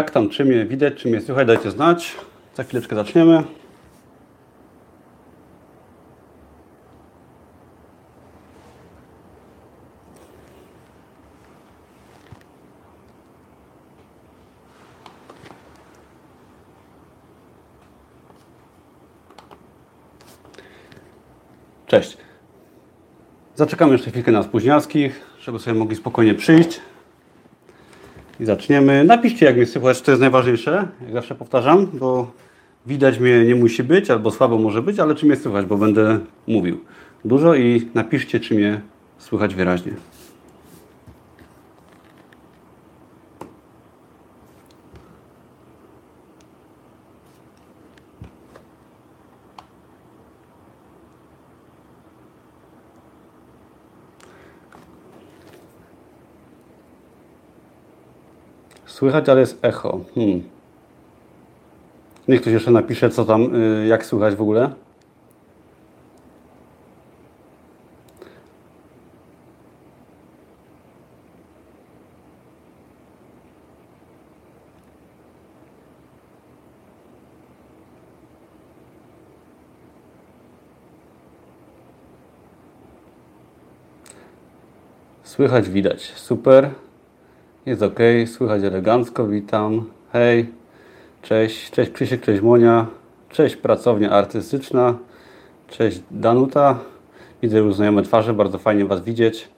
Jak tam, czy mnie widać, czy mnie słychać, dajcie znać. Za chwileczkę zaczniemy. Cześć. Zaczekamy jeszcze chwilkę na spóźnialskich, żeby sobie mogli spokojnie przyjść. I zaczniemy. Napiszcie, jak mnie słychać, to jest najważniejsze, jak zawsze powtarzam, bo widać mnie nie musi być, albo słabo może być, ale czy mnie słychać, bo będę mówił dużo i napiszcie, czy mnie słychać wyraźnie. Słychać, ale jest echo. Hmm. Niech ktoś jeszcze napisze, co tam, y, jak słychać w ogóle. Słychać, widać. Super. Jest ok, słychać elegancko, witam. Hej, cześć, cześć Krzysiek, cześć Monia, cześć pracownia artystyczna, cześć Danuta. Widzę już znajome twarze, bardzo fajnie Was widzieć.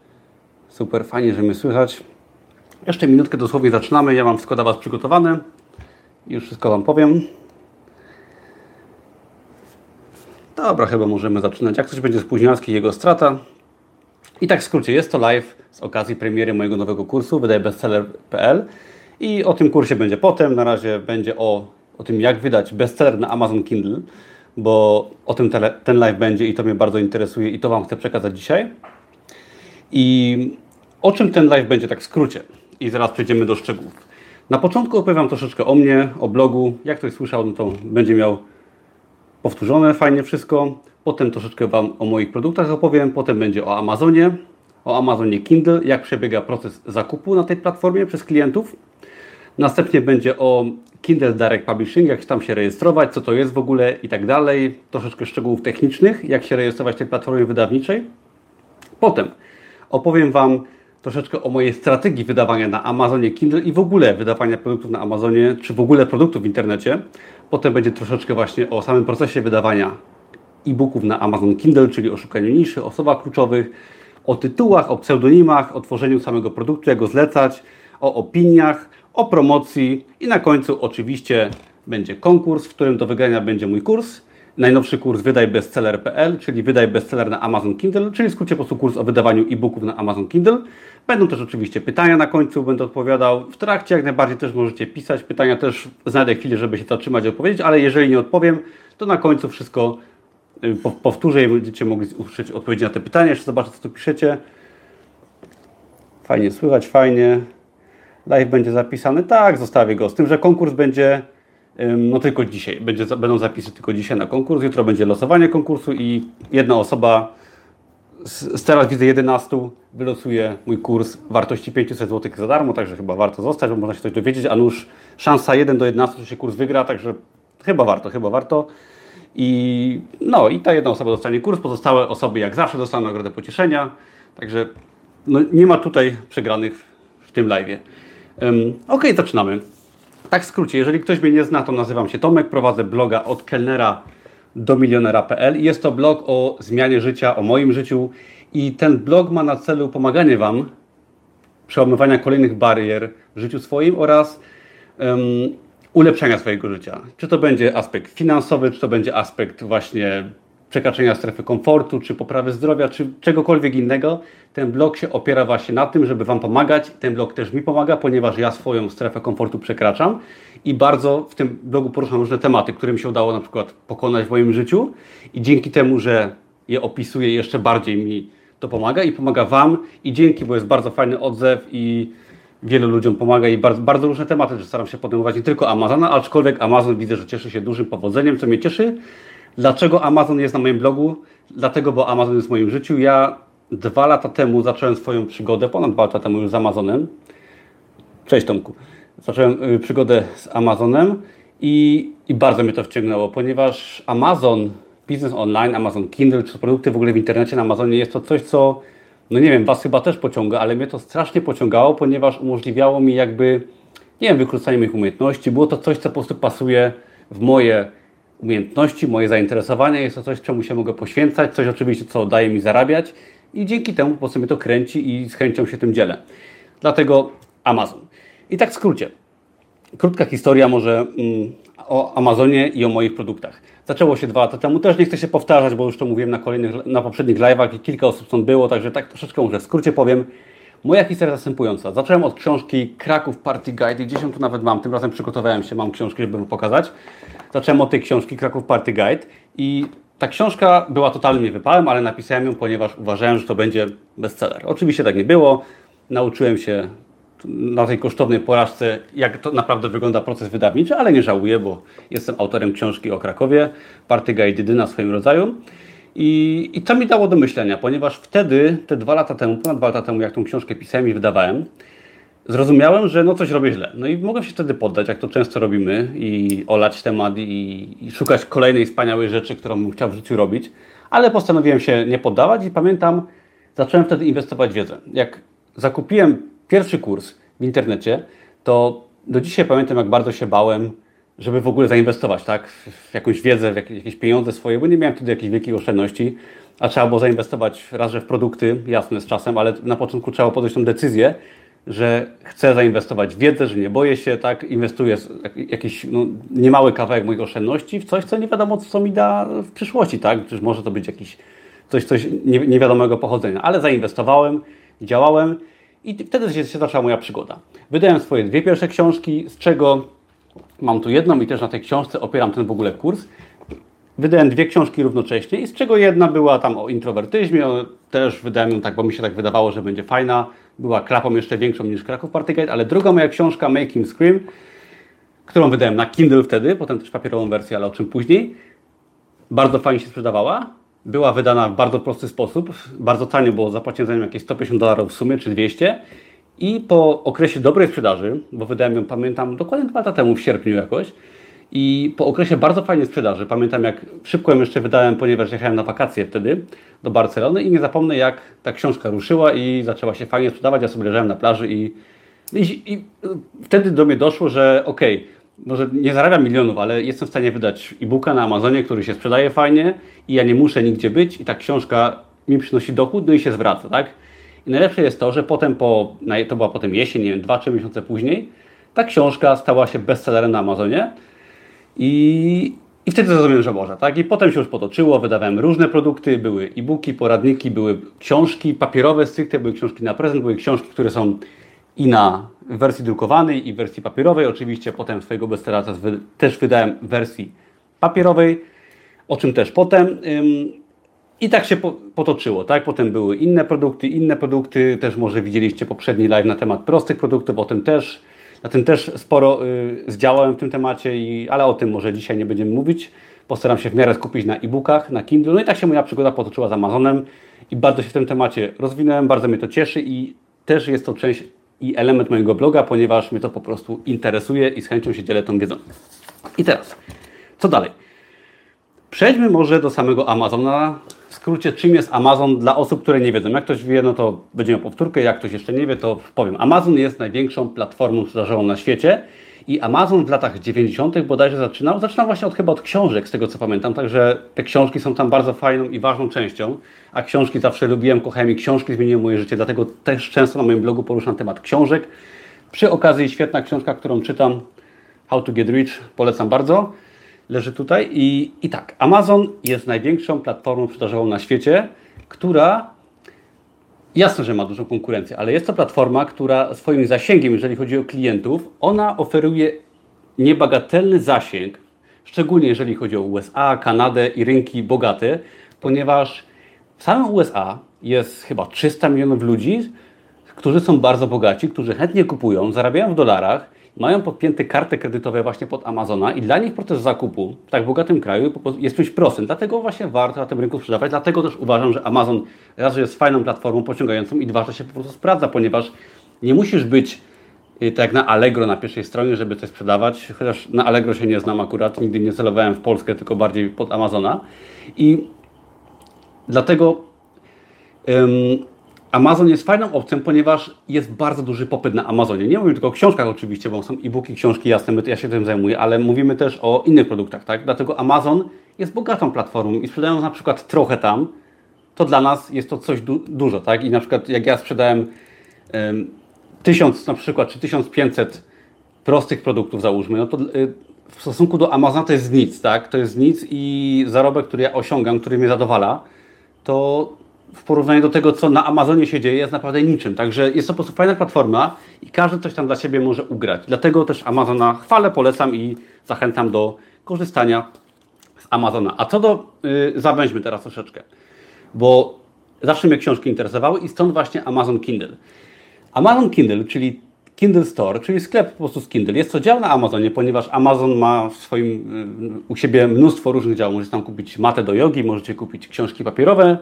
Super, fajnie, że mnie słychać. Jeszcze minutkę dosłownie zaczynamy, ja mam wszystko dla Was przygotowane. Już wszystko Wam powiem. Dobra, chyba możemy zaczynać. Jak coś będzie spóźnialski, jego strata. I tak w skrócie, jest to live z okazji premiery mojego nowego kursu wydaje bestseller.pl i o tym kursie będzie potem. Na razie będzie o, o tym, jak wydać bestseller na Amazon Kindle, bo o tym tele, ten live będzie i to mnie bardzo interesuje i to Wam chcę przekazać dzisiaj. I o czym ten live będzie tak w skrócie? I zaraz przejdziemy do szczegółów. Na początku opowiem troszeczkę o mnie, o blogu. Jak ktoś słyszał, no to będzie miał powtórzone fajnie wszystko. Potem troszeczkę Wam o moich produktach opowiem. Potem będzie o Amazonie, o Amazonie Kindle, jak przebiega proces zakupu na tej platformie przez klientów. Następnie będzie o Kindle Direct Publishing, jak tam się rejestrować, co to jest w ogóle i tak dalej. Troszeczkę szczegółów technicznych, jak się rejestrować w tej platformie wydawniczej. Potem opowiem Wam troszeczkę o mojej strategii wydawania na Amazonie Kindle i w ogóle wydawania produktów na Amazonie, czy w ogóle produktów w internecie. Potem będzie troszeczkę właśnie o samym procesie wydawania e-booków na Amazon Kindle, czyli o szukaniu niszy, osobach kluczowych, o tytułach, o pseudonimach, o tworzeniu samego produktu, jak go zlecać, o opiniach, o promocji i na końcu oczywiście będzie konkurs, w którym do wygrania będzie mój kurs. Najnowszy kurs Wydaj Bestseller.pl, czyli Wydaj Bestseller na Amazon Kindle, czyli w skrócie po prostu kurs o wydawaniu e-booków na Amazon Kindle. Będą też oczywiście pytania na końcu, będę odpowiadał. W trakcie jak najbardziej też możecie pisać. Pytania też znajdę chwilę, żeby się zatrzymać i odpowiedzieć, ale jeżeli nie odpowiem, to na końcu wszystko powtórzę i będziecie mogli usłyszeć odpowiedzi na te pytania. Jeszcze zobaczę, co tu piszecie. Fajnie słychać, fajnie. Live będzie zapisany. Tak, zostawię go. Z tym, że konkurs będzie no tylko dzisiaj. Będzie, będą zapisy tylko dzisiaj na konkurs. Jutro będzie losowanie konkursu i jedna osoba z, z teraz widzę 11 wylosuje mój kurs wartości 500 zł za darmo, także chyba warto zostać, bo można się coś dowiedzieć, a już szansa 1 do 11, że się kurs wygra, także chyba warto, chyba warto. I no i ta jedna osoba dostanie kurs, pozostałe osoby jak zawsze dostaną nagrodę pocieszenia, także no, nie ma tutaj przegranych w tym live. Um, ok, zaczynamy. Tak w skrócie, jeżeli ktoś mnie nie zna, to nazywam się Tomek, prowadzę bloga od kelnera do milionera.pl jest to blog o zmianie życia, o moim życiu i ten blog ma na celu pomaganie Wam przełamywania kolejnych barier w życiu swoim oraz um, ulepszania swojego życia. Czy to będzie aspekt finansowy, czy to będzie aspekt właśnie przekraczania strefy komfortu, czy poprawy zdrowia, czy czegokolwiek innego. Ten blog się opiera właśnie na tym, żeby Wam pomagać. Ten blog też mi pomaga, ponieważ ja swoją strefę komfortu przekraczam i bardzo w tym blogu poruszam różne tematy, które mi się udało na przykład pokonać w moim życiu i dzięki temu, że je opisuję, jeszcze bardziej mi to pomaga i pomaga Wam i dzięki, bo jest bardzo fajny odzew i wielu ludziom pomaga i bardzo, bardzo różne tematy, że staram się podejmować nie tylko Amazona, aczkolwiek Amazon widzę, że cieszy się dużym powodzeniem, co mnie cieszy. Dlaczego Amazon jest na moim blogu? Dlatego, bo Amazon jest w moim życiu. Ja dwa lata temu zacząłem swoją przygodę, ponad dwa lata temu już z Amazonem. Cześć Tomku. zacząłem y, przygodę z Amazonem i, i bardzo mnie to wciągnęło, ponieważ Amazon, biznes online, Amazon Kindle, czy produkty w ogóle w internecie na Amazonie jest to coś, co, no nie wiem, Was chyba też pociąga, ale mnie to strasznie pociągało, ponieważ umożliwiało mi jakby, nie wiem, wykrócanie moich umiejętności. Było to coś, co po prostu pasuje w moje umiejętności, moje zainteresowania. Jest to coś, czemu się mogę poświęcać, coś oczywiście, co daje mi zarabiać i dzięki temu po prostu mnie to kręci i z chęcią się tym dzielę. Dlatego Amazon. I tak w skrócie. Krótka historia może mm, o Amazonie i o moich produktach. Zaczęło się dwa lata temu, też nie chcę się powtarzać, bo już to mówiłem na, kolejnych, na poprzednich live'ach i kilka osób stąd było, także tak troszeczkę może w skrócie powiem. Moja historia następująca. Zacząłem od książki Kraków Party Guide, gdzieś ją tu nawet mam, tym razem przygotowałem się, mam książkę, żeby pokazać. Zacząłem od tej książki Kraków Party Guide i ta książka była totalnie wypałem, ale napisałem ją, ponieważ uważałem, że to będzie bestseller. Oczywiście tak nie było. Nauczyłem się na tej kosztownej porażce, jak to naprawdę wygląda proces wydawniczy, ale nie żałuję, bo jestem autorem książki o Krakowie, Party Guide jedyna w swoim rodzaju. I, I to mi dało do myślenia, ponieważ wtedy, te dwa lata temu, ponad dwa lata temu, jak tą książkę pisałem i wydawałem, zrozumiałem, że no coś robię źle. No i mogłem się wtedy poddać, jak to często robimy, i olać temat, i, i szukać kolejnej wspaniałej rzeczy, którą bym chciał w życiu robić, ale postanowiłem się nie poddawać i pamiętam, zacząłem wtedy inwestować w wiedzę. Jak zakupiłem pierwszy kurs w internecie, to do dzisiaj pamiętam, jak bardzo się bałem, żeby w ogóle zainwestować tak, w jakąś wiedzę, w jakieś pieniądze swoje, bo nie miałem wtedy jakichś wielkich oszczędności, a trzeba było zainwestować raz, że w produkty, jasne z czasem, ale na początku trzeba podjąć tą decyzję, że chcę zainwestować w wiedzę, że nie boję się, tak, inwestuję jakiś no, niemały kawałek moich oszczędności w coś, co nie wiadomo, co mi da w przyszłości, tak, przecież może to być jakiś coś, coś niewiadomego pochodzenia, ale zainwestowałem, działałem i wtedy się, się zaczęła moja przygoda. Wydałem swoje dwie pierwsze książki, z czego mam tu jedną i też na tej książce opieram ten w ogóle kurs. Wydałem dwie książki równocześnie i z czego jedna była tam o introwertyzmie, też wydałem ją tak, bo mi się tak wydawało, że będzie fajna. Była klapą jeszcze większą niż Kraków Party Guide, ale druga moja książka Making Scream, którą wydałem na Kindle wtedy, potem też papierową wersję, ale o czym później, bardzo fajnie się sprzedawała była wydana w bardzo prosty sposób. Bardzo tanio było, zapłaciłem za nią jakieś 150 dolarów w sumie, czy 200. I po okresie dobrej sprzedaży, bo wydałem ją, pamiętam, dokładnie dwa lata temu, w sierpniu jakoś, i po okresie bardzo fajnej sprzedaży, pamiętam jak szybko ją jeszcze wydałem, ponieważ jechałem na wakacje wtedy do Barcelony i nie zapomnę jak ta książka ruszyła i zaczęła się fajnie sprzedawać. Ja sobie leżałem na plaży i, i, i wtedy do mnie doszło, że okej, okay, może nie zarabiam milionów, ale jestem w stanie wydać e-booka na Amazonie, który się sprzedaje fajnie i ja nie muszę nigdzie być i ta książka mi przynosi dochód, no i się zwraca, tak? I najlepsze jest to, że potem po, to była potem jesień, nie wiem, 2-3 miesiące później, ta książka stała się bestsellerem na Amazonie i, i wtedy zrozumiałem, że może, tak? I potem się już potoczyło, wydawałem różne produkty, były e-booki, poradniki, były książki papierowe stricte, były książki na prezent, były książki, które są i na wersji drukowanej i wersji papierowej. Oczywiście potem swojego bestsellera też wydałem w wersji papierowej, o czym też potem. I tak się potoczyło, tak? Potem były inne produkty, inne produkty, też może widzieliście poprzedni live na temat prostych produktów, o tym też, na tym też sporo y, zdziałałem w tym temacie, i, ale o tym może dzisiaj nie będziemy mówić. Postaram się w miarę skupić na e-bookach, na Kindle. No i tak się moja przygoda potoczyła z Amazonem i bardzo się w tym temacie rozwinąłem, bardzo mnie to cieszy i też jest to część i element mojego bloga, ponieważ mnie to po prostu interesuje i z chęcią się dzielę tą wiedzą. I teraz, co dalej? Przejdźmy może do samego Amazona. W skrócie, czym jest Amazon dla osób, które nie wiedzą. Jak ktoś wie, no to będzie miał powtórkę, jak ktoś jeszcze nie wie, to powiem. Amazon jest największą platformą sprzedażową na świecie i Amazon w latach 90. bodajże zaczynał, zaczynał właśnie od, chyba od książek, z tego co pamiętam, także te książki są tam bardzo fajną i ważną częścią, a książki zawsze lubiłem, kochałem i książki zmieniły moje życie, dlatego też często na moim blogu poruszam temat książek. Przy okazji świetna książka, którą czytam, How to Get Rich, polecam bardzo, leży tutaj i, i tak, Amazon jest największą platformą sprzedażową na świecie, która Jasne, że ma dużą konkurencję, ale jest to platforma, która swoim zasięgiem, jeżeli chodzi o klientów, ona oferuje niebagatelny zasięg, szczególnie jeżeli chodzi o USA, Kanadę i rynki bogate, ponieważ w samym USA jest chyba 300 milionów ludzi, którzy są bardzo bogaci, którzy chętnie kupują, zarabiają w dolarach mają podpięte karty kredytowe właśnie pod Amazona i dla nich proces zakupu w tak bogatym kraju jest czymś prostym. Dlatego właśnie warto na tym rynku sprzedawać. Dlatego też uważam, że Amazon raz, że jest fajną platformą pociągającą i dwa, że się po prostu sprawdza, ponieważ nie musisz być tak jak na Allegro na pierwszej stronie, żeby coś sprzedawać, chociaż na Allegro się nie znam akurat, nigdy nie celowałem w Polskę, tylko bardziej pod Amazona. I dlatego Amazon jest fajną opcją, ponieważ jest bardzo duży popyt na Amazonie. Nie mówimy tylko o książkach oczywiście, bo są e-booki, książki, jasne, ja się tym zajmuję, ale mówimy też o innych produktach, tak? Dlatego Amazon jest bogatą platformą i sprzedając na przykład trochę tam, to dla nas jest to coś du dużo, tak? I na przykład jak ja sprzedałem um, 1000 na przykład, czy 1500 prostych produktów załóżmy, no to y, w stosunku do Amazona to jest nic, tak? To jest nic i zarobek, który ja osiągam, który mnie zadowala, to w porównaniu do tego, co na Amazonie się dzieje, jest naprawdę niczym. Także jest to po prostu fajna platforma i każdy coś tam dla siebie może ugrać. Dlatego też Amazona chwalę, polecam i zachęcam do korzystania z Amazona. A co do, yy, zawęźmy teraz troszeczkę, bo zawsze mnie książki interesowały i stąd właśnie Amazon Kindle. Amazon Kindle, czyli Kindle Store, czyli sklep po prostu z Kindle. Jest to dział na Amazonie, ponieważ Amazon ma w swoim, u siebie mnóstwo różnych działów. Możecie tam kupić matę do jogi, możecie kupić książki papierowe,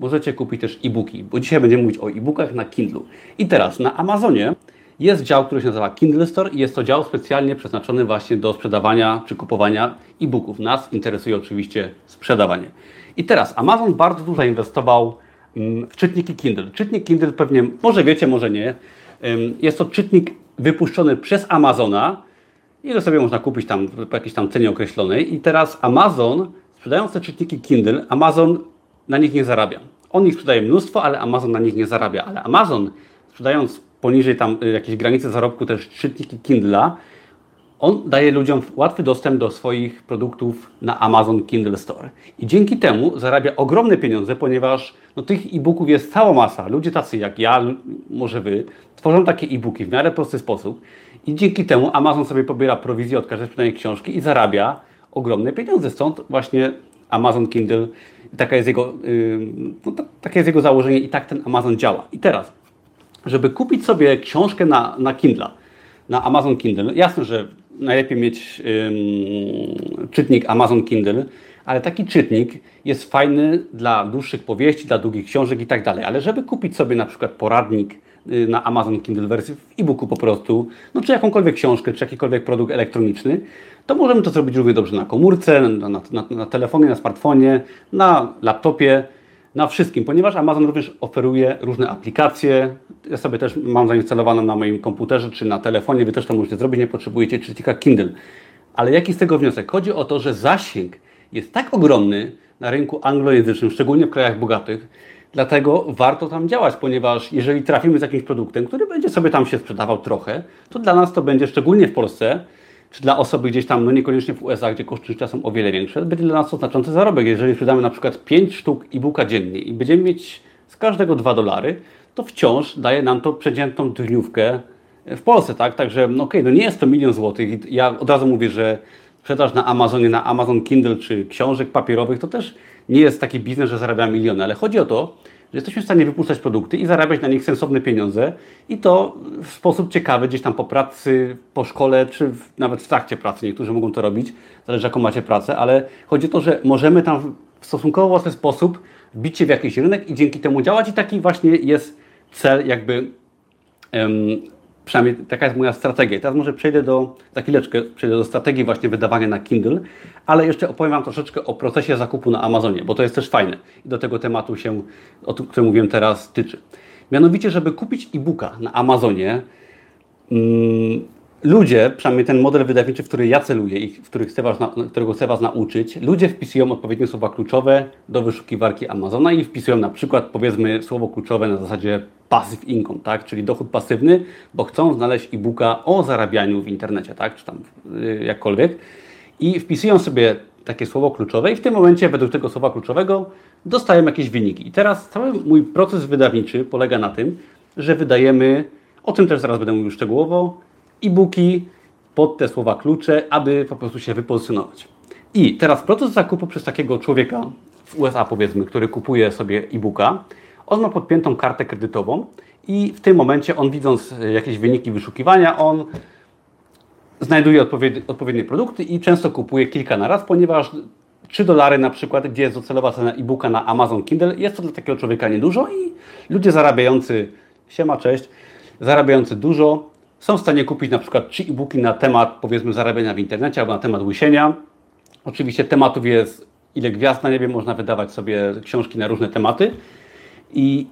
możecie kupić też e-booki, bo dzisiaj będziemy mówić o e-bookach na Kindlu. I teraz na Amazonie jest dział, który się nazywa Kindle Store i jest to dział specjalnie przeznaczony właśnie do sprzedawania czy kupowania e-booków. Nas interesuje oczywiście sprzedawanie. I teraz Amazon bardzo dużo inwestował mm, w czytniki Kindle. Czytnik Kindle pewnie, może wiecie, może nie. Jest to czytnik wypuszczony przez Amazona, ile sobie można kupić tam po jakiejś tam cenie określonej. I teraz Amazon, sprzedając te czytniki Kindle, Amazon na nich nie zarabia. On ich sprzedaje mnóstwo, ale Amazon na nich nie zarabia. Ale Amazon, sprzedając poniżej tam y, jakiejś granicy zarobku też czytniki Kindle'a, on daje ludziom łatwy dostęp do swoich produktów na Amazon Kindle Store. I dzięki temu zarabia ogromne pieniądze, ponieważ no, tych e-booków jest cała masa. Ludzie tacy jak ja, może wy, tworzą takie e-booki w miarę prosty sposób i dzięki temu Amazon sobie pobiera prowizję od każdej sprzedanej książki i zarabia ogromne pieniądze. Stąd właśnie Amazon Kindle, taka jest jego, no, takie jest jego założenie i tak ten Amazon działa. I teraz, żeby kupić sobie książkę na, na Kindle, na Amazon Kindle, jasne, że najlepiej mieć czytnik Amazon Kindle, ale taki czytnik jest fajny dla dłuższych powieści, dla długich książek i tak dalej. Ale żeby kupić sobie na przykład poradnik na Amazon Kindle wersji w e-booku po prostu, no czy jakąkolwiek książkę, czy jakikolwiek produkt elektroniczny, to możemy to zrobić równie dobrze na komórce, na, na, na, na telefonie, na smartfonie, na laptopie, na wszystkim, ponieważ Amazon również oferuje różne aplikacje. Ja sobie też mam zainstalowaną na moim komputerze czy na telefonie, Wy też to możecie zrobić, nie potrzebujecie czytnika Kindle. Ale jaki z tego wniosek? Chodzi o to, że zasięg jest tak ogromny na rynku anglojęzycznym, szczególnie w krajach bogatych, dlatego warto tam działać, ponieważ jeżeli trafimy z jakimś produktem, który będzie sobie tam się sprzedawał trochę, to dla nas to będzie, szczególnie w Polsce, czy dla osoby gdzieś tam, no niekoniecznie w USA, gdzie koszty życia są o wiele większe, będzie dla nas to znaczący zarobek. Jeżeli sprzedamy na przykład 5 sztuk e-booka dziennie i będziemy mieć z każdego 2 dolary, to wciąż daje nam to przeciętną dniówkę w Polsce, tak? Także, no okej, okay, no nie jest to milion złotych. Ja od razu mówię, że sprzedaż na Amazonie, na Amazon Kindle czy książek papierowych to też nie jest taki biznes, że zarabia miliony, ale chodzi o to, że jesteśmy w stanie wypuszczać produkty i zarabiać na nich sensowne pieniądze i to w sposób ciekawy, gdzieś tam po pracy, po szkole, czy w, nawet w trakcie pracy. Niektórzy mogą to robić, zależy jaką macie pracę, ale chodzi o to, że możemy tam w stosunkowo łatwy sposób bić się w jakiś rynek i dzięki temu działać i taki właśnie jest cel jakby Przynajmniej taka jest moja strategia. teraz może przejdę do, za chwileczkę, przejdę do strategii właśnie wydawania na Kindle, ale jeszcze opowiem Wam troszeczkę o procesie zakupu na Amazonie, bo to jest też fajne i do tego tematu się, o którym mówiłem teraz, tyczy. Mianowicie, żeby kupić e-booka na Amazonie, mm, ludzie, przynajmniej ten model wydawniczy, w który ja celuję i w który chcę was, którego chcę Was nauczyć, ludzie wpisują odpowiednie słowa kluczowe do wyszukiwarki Amazona i wpisują na przykład, powiedzmy, słowo kluczowe na zasadzie passive income, tak? czyli dochód pasywny, bo chcą znaleźć e-booka o zarabianiu w internecie, tak? czy tam yy, jakkolwiek. I wpisują sobie takie słowo kluczowe i w tym momencie według tego słowa kluczowego dostają jakieś wyniki. I teraz cały mój proces wydawniczy polega na tym, że wydajemy, o tym też zaraz będę mówił szczegółowo, e-booki pod te słowa klucze, aby po prostu się wypozycjonować. I teraz proces zakupu przez takiego człowieka w USA powiedzmy, który kupuje sobie e-booka, on ma podpiętą kartę kredytową i w tym momencie on widząc jakieś wyniki wyszukiwania, on znajduje odpowiednie, odpowiednie produkty i często kupuje kilka na raz, ponieważ 3 dolary na przykład, gdzie jest docelowa cena e-booka na Amazon Kindle, jest to dla takiego człowieka niedużo i ludzie zarabiający, siema, cześć, zarabiający dużo, są w stanie kupić na przykład trzy e-booki na temat powiedzmy zarabiania w internecie albo na temat łysienia. Oczywiście tematów jest ile gwiazd na niebie, można wydawać sobie książki na różne tematy. I,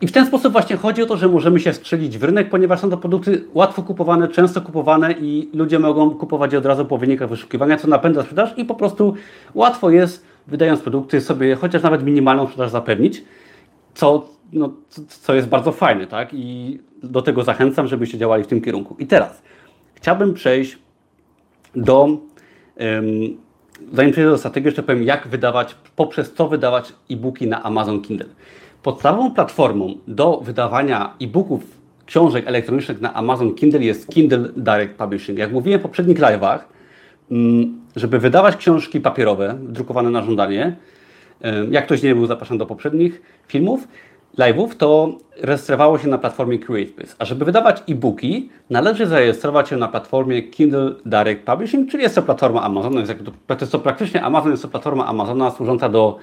I w ten sposób właśnie chodzi o to, że możemy się strzelić w rynek, ponieważ są to produkty łatwo kupowane, często kupowane i ludzie mogą kupować je od razu po wynikach wyszukiwania, co napędza sprzedaż i po prostu łatwo jest, wydając produkty, sobie chociaż nawet minimalną sprzedaż zapewnić, co, no, co jest bardzo fajne, tak? I do tego zachęcam, żebyście działali w tym kierunku. I teraz chciałbym przejść do zanim przejdę do strategii, jeszcze powiem, jak wydawać, poprzez co wydawać e-booki na Amazon Kindle. Podstawową platformą do wydawania e-booków, książek elektronicznych na Amazon Kindle jest Kindle Direct Publishing. Jak mówiłem w poprzednich live'ach, mm, żeby wydawać książki papierowe, drukowane na żądanie, jak ktoś nie był zapraszany do poprzednich filmów, live'ów, to rejestrowało się na platformie CreateSpace. A żeby wydawać e-booki, należy zarejestrować się na platformie Kindle Direct Publishing, czyli jest to platforma Amazona. Jest to praktycznie Amazon jest to platforma Amazona służąca do,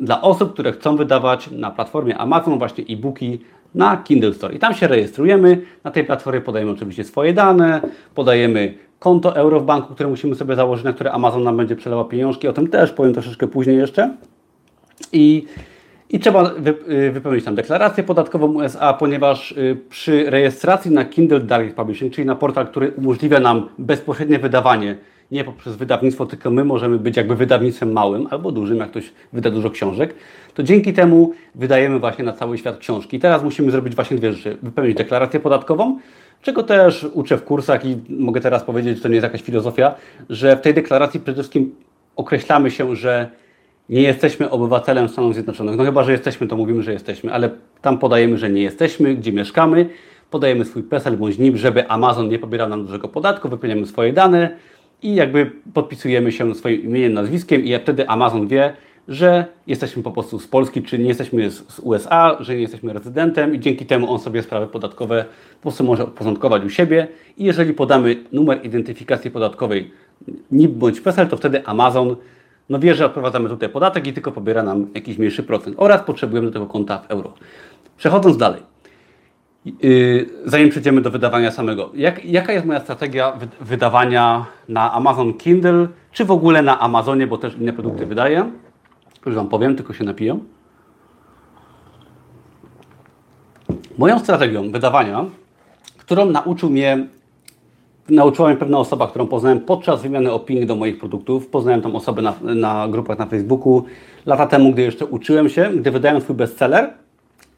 dla osób, które chcą wydawać na platformie Amazon właśnie e-booki na Kindle Store. I tam się rejestrujemy. Na tej platformie podajemy oczywiście swoje dane, podajemy konto euro w banku, które musimy sobie założyć, na które Amazon nam będzie przelewał pieniążki. O tym też powiem troszeczkę później jeszcze. I i trzeba y, wypełnić tam deklarację podatkową USA, ponieważ y, przy rejestracji na Kindle Direct Publishing, czyli na portal, który umożliwia nam bezpośrednie wydawanie, nie poprzez wydawnictwo, tylko my możemy być jakby wydawnictwem małym albo dużym, jak ktoś wyda dużo książek, to dzięki temu wydajemy właśnie na cały świat książki. I teraz musimy zrobić właśnie dwie rzeczy. Wypełnić deklarację podatkową, czego też uczę w kursach i mogę teraz powiedzieć, że to nie jest jakaś filozofia, że w tej deklaracji przede wszystkim określamy się, że nie jesteśmy obywatelem Stanów Zjednoczonych. No chyba, że jesteśmy, to mówimy, że jesteśmy, ale tam podajemy, że nie jesteśmy, gdzie mieszkamy, podajemy swój PESEL bądź NIP, żeby Amazon nie pobierał nam dużego podatku, wypełniamy swoje dane i jakby podpisujemy się swoim imieniem, nazwiskiem i wtedy Amazon wie, że jesteśmy po prostu z Polski, czy nie jesteśmy z USA, że nie jesteśmy rezydentem i dzięki temu on sobie sprawy podatkowe po prostu może uporządkować u siebie i jeżeli podamy numer identyfikacji podatkowej NIP bądź PESEL, to wtedy Amazon no wie, że odprowadzamy tutaj podatek i tylko pobiera nam jakiś mniejszy procent oraz potrzebujemy do tego konta w euro. Przechodząc dalej, yy, zanim przejdziemy do wydawania samego, jak, jaka jest moja strategia wydawania na Amazon Kindle, czy w ogóle na Amazonie, bo też inne produkty wydaję? Już Wam powiem, tylko się napiję. Moją strategią wydawania, którą nauczył mnie nauczyła mnie pewna osoba, którą poznałem podczas wymiany opinii do moich produktów. Poznałem tą osobę na, na grupach na Facebooku lata temu, gdy jeszcze uczyłem się, gdy wydałem swój bestseller.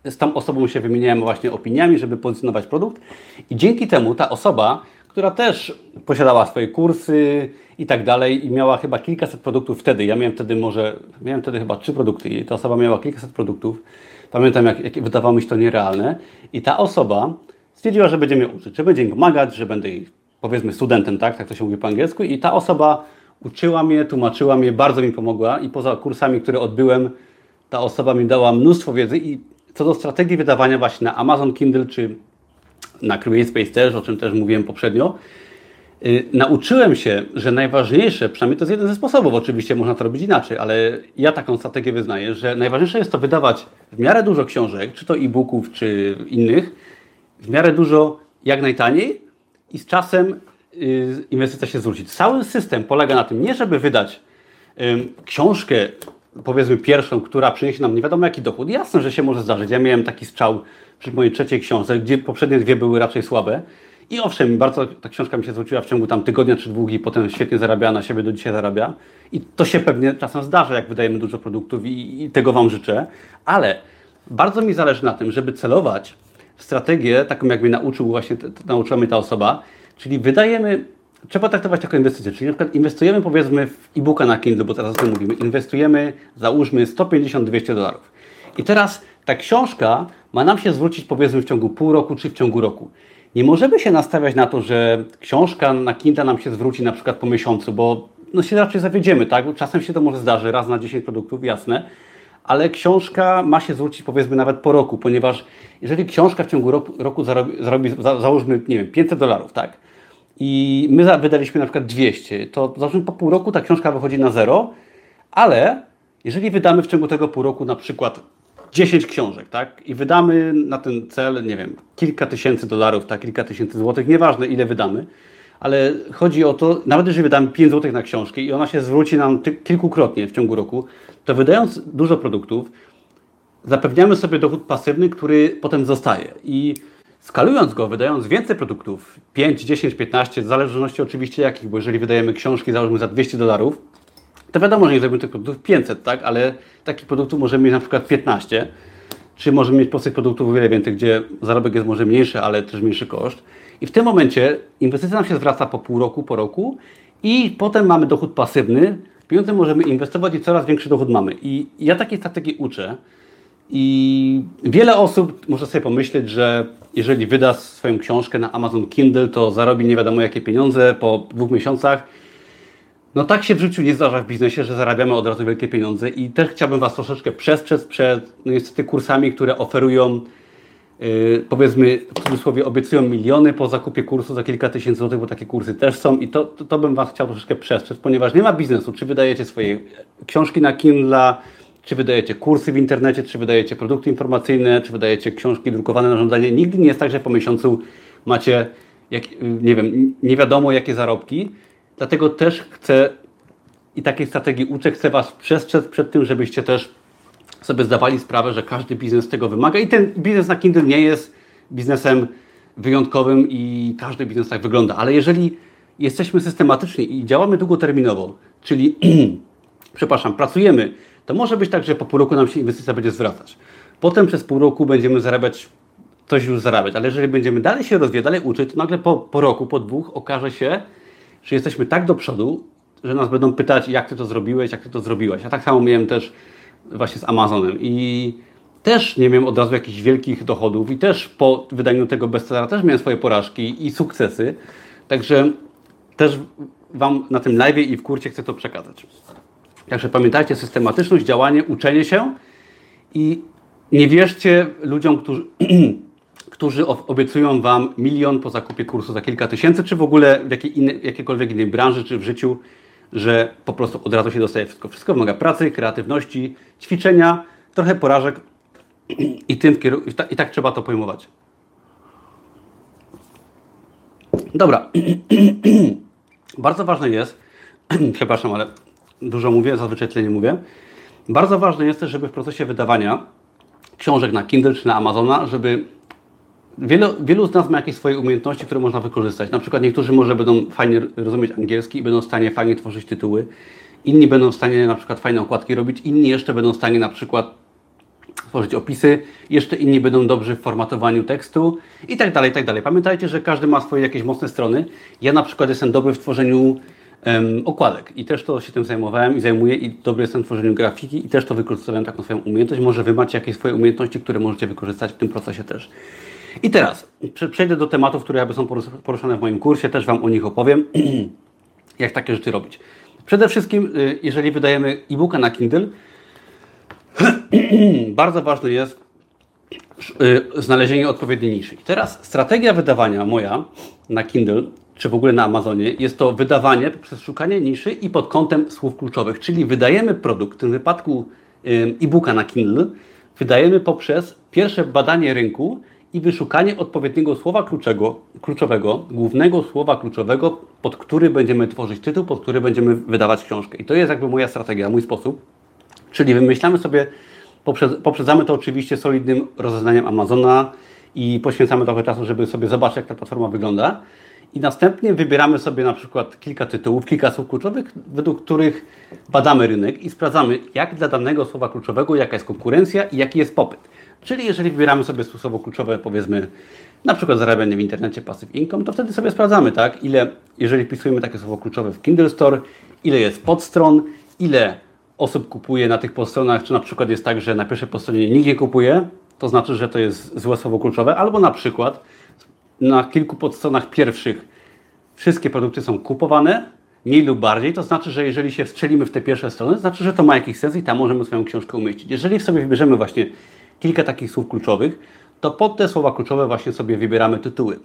Z tą osobą się wymieniałem właśnie opiniami, żeby pozycjonować produkt. I dzięki temu ta osoba, która też posiadała swoje kursy i tak dalej i miała chyba kilkaset produktów wtedy. Ja miałem wtedy może, miałem wtedy chyba trzy produkty i ta osoba miała kilkaset produktów. Pamiętam, jak, jak wydawało mi się to nierealne. I ta osoba stwierdziła, że będzie mnie uczyć, że będzie mi pomagać, że będę jej powiedzmy studentem, tak, tak to się mówi po angielsku. I ta osoba uczyła mnie, tłumaczyła mnie, bardzo mi pomogła. I poza kursami, które odbyłem, ta osoba mi dała mnóstwo wiedzy. I co do strategii wydawania właśnie na Amazon Kindle czy na CreateSpace też, o czym też mówiłem poprzednio, yy, nauczyłem się, że najważniejsze, przynajmniej to jest jeden ze sposobów, oczywiście można to robić inaczej, ale ja taką strategię wyznaję, że najważniejsze jest to wydawać w miarę dużo książek, czy to e-booków, czy innych, w miarę dużo, jak najtaniej, i z czasem y, inwestycja się zwróci. Cały system polega na tym, nie żeby wydać książkę, powiedzmy pierwszą, która przyniesie nam nie wiadomo jaki dochód. Jasne, że się może zdarzyć. Ja miałem taki strzał przy mojej trzeciej książce, gdzie poprzednie dwie były raczej słabe. I owszem, bardzo ta książka mi się zwróciła w ciągu tam tygodnia czy dwóch i potem świetnie zarabiała na siebie, do dzisiaj zarabia. I to się pewnie czasem zdarza, jak wydajemy dużo produktów i, i tego Wam życzę. Ale bardzo mi zależy na tym, żeby celować strategię, taką jak mnie nauczył właśnie, nauczyła mnie ta osoba, czyli wydajemy, trzeba traktować jako inwestycję, czyli na przykład inwestujemy powiedzmy w e-booka na Kindle, bo teraz o tym mówimy, inwestujemy, załóżmy 150-200 dolarów. I teraz ta książka ma nam się zwrócić powiedzmy w ciągu pół roku czy w ciągu roku. Nie możemy się nastawiać na to, że książka na Kindle nam się zwróci na przykład po miesiącu, bo no się raczej zawiedziemy, tak? Czasem się to może zdarzy, raz na 10 produktów, jasne, ale książka ma się zwrócić powiedzmy nawet po roku, ponieważ jeżeli książka w ciągu roku, roku zarobi, zarobi za, załóżmy, nie wiem, 500 dolarów, tak? I my wydaliśmy na przykład 200, to załóżmy po pół roku ta książka wychodzi na zero, ale jeżeli wydamy w ciągu tego pół roku na przykład 10 książek, tak? I wydamy na ten cel, nie wiem, kilka tysięcy dolarów, tak, kilka tysięcy złotych, nieważne ile wydamy, ale chodzi o to, nawet jeżeli wydamy 5 złotych na książkę i ona się zwróci nam kilkukrotnie w ciągu roku, to wydając dużo produktów, zapewniamy sobie dochód pasywny, który potem zostaje. I skalując go, wydając więcej produktów, 5, 10, 15, w zależności oczywiście jakich, bo jeżeli wydajemy książki, załóżmy za 200 dolarów, to wiadomo, że nie zrobimy tych produktów 500, tak? ale takich produktów możemy mieć na przykład 15, czy możemy mieć prostych produktów o wiele więcej, gdzie zarobek jest może mniejszy, ale też mniejszy koszt. I w tym momencie inwestycja nam się zwraca po pół roku, po roku i potem mamy dochód pasywny, pieniądze możemy inwestować i coraz większy dochód mamy. I ja takiej strategii uczę i wiele osób może sobie pomyśleć, że jeżeli wyda swoją książkę na Amazon Kindle, to zarobi nie wiadomo jakie pieniądze po dwóch miesiącach. No tak się w życiu nie zdarza w biznesie, że zarabiamy od razu wielkie pieniądze i też chciałbym Was troszeczkę przestrzec przed no niestety kursami, które oferują powiedzmy w cudzysłowie obiecują miliony po zakupie kursu za kilka tysięcy złotych, bo takie kursy też są i to, to, to bym Was chciał troszeczkę przestrzec, ponieważ nie ma biznesu, czy wydajecie swoje książki na Kindle, czy wydajecie kursy w internecie, czy wydajecie produkty informacyjne, czy wydajecie książki drukowane na żądanie. Nigdy nie jest tak, że po miesiącu macie, jak, nie wiem, nie wiadomo jakie zarobki. Dlatego też chcę i takiej strategii uczę, chcę Was przestrzec przed tym, żebyście też sobie zdawali sprawę, że każdy biznes tego wymaga i ten biznes na Kindle nie jest biznesem wyjątkowym i każdy biznes tak wygląda. Ale jeżeli jesteśmy systematyczni i działamy długoterminowo, czyli przepraszam, pracujemy to może być tak, że po pół roku nam się inwestycja będzie zwracać. Potem przez pół roku będziemy zarabiać, coś już zarabiać, ale jeżeli będziemy dalej się rozwijać, dalej uczyć, to nagle po, po roku, po dwóch okaże się, że jesteśmy tak do przodu, że nas będą pytać, jak ty to zrobiłeś, jak ty to zrobiłaś. Ja tak samo miałem też właśnie z Amazonem i też nie miałem od razu jakichś wielkich dochodów i też po wydaniu tego bestsellera też miałem swoje porażki i sukcesy. Także też Wam na tym live i w kurcie chcę to przekazać. Także pamiętajcie, systematyczność, działanie, uczenie się i nie wierzcie ludziom, którzy, którzy obiecują Wam milion po zakupie kursu za kilka tysięcy, czy w ogóle w jakiej innej, jakiejkolwiek innej branży, czy w życiu, że po prostu od razu się dostaje wszystko. Wszystko wymaga pracy, kreatywności, ćwiczenia, trochę porażek i, tym i, ta, i tak trzeba to pojmować. Dobra. Bardzo ważne jest, przepraszam, ale dużo mówię, zazwyczaj tyle nie mówię. Bardzo ważne jest też, żeby w procesie wydawania książek na Kindle czy na Amazona, żeby wielu, z nas ma jakieś swoje umiejętności, które można wykorzystać. Na przykład niektórzy może będą fajnie rozumieć angielski i będą w stanie fajnie tworzyć tytuły. Inni będą w stanie na przykład fajne okładki robić, inni jeszcze będą w stanie na przykład tworzyć opisy, jeszcze inni będą dobrzy w formatowaniu tekstu i tak dalej, i tak dalej. Pamiętajcie, że każdy ma swoje jakieś mocne strony. Ja na przykład jestem dobry w tworzeniu um, okładek. I też to się tym zajmowałem i zajmuję i dobry jestem w tworzeniu grafiki i też to wykorzystałem taką swoją umiejętność. Może Wy macie jakieś swoje umiejętności, które możecie wykorzystać w tym procesie też. I teraz przejdę do tematów, które są poruszane w moim kursie, też Wam o nich opowiem, jak takie rzeczy robić. Przede wszystkim, y, jeżeli wydajemy e-booka na Kindle, bardzo ważne jest y, znalezienie odpowiedniej niszy. I teraz strategia wydawania moja na Kindle czy w ogóle na Amazonie, jest to wydawanie poprzez szukanie niszy i pod kątem słów kluczowych. Czyli wydajemy produkt, w tym wypadku e-booka na Kindle, wydajemy poprzez pierwsze badanie rynku i wyszukanie odpowiedniego słowa kluczego, kluczowego, głównego słowa kluczowego, pod który będziemy tworzyć tytuł, pod który będziemy wydawać książkę. I to jest jakby moja strategia, mój sposób. Czyli wymyślamy sobie, poprzedzamy to oczywiście solidnym rozeznaniem Amazona i poświęcamy trochę czasu, żeby sobie zobaczyć, jak ta platforma wygląda i następnie wybieramy sobie na przykład kilka tytułów, kilka słów kluczowych, według których badamy rynek i sprawdzamy, jak dla danego słowa kluczowego, jaka jest konkurencja i jaki jest popyt. Czyli jeżeli wybieramy sobie słowo kluczowe, powiedzmy na przykład zarabianie w internecie, passive income, to wtedy sobie sprawdzamy, tak, ile, jeżeli wpisujemy takie słowo kluczowe w Kindle Store, ile jest podstron, ile osób kupuje na tych podstronach, czy na przykład jest tak, że na pierwszej podstronie nikt nie kupuje, to znaczy, że to jest złe słowo kluczowe, albo na przykład na kilku podstronach pierwszych wszystkie produkty są kupowane, mniej lub bardziej, to znaczy, że jeżeli się wstrzelimy w te pierwsze strony, to znaczy, że to ma jakiś sens i tam możemy swoją książkę umieścić. Jeżeli sobie wybierzemy właśnie kilka takich słów kluczowych, to pod te słowa kluczowe właśnie sobie wybieramy tytuły.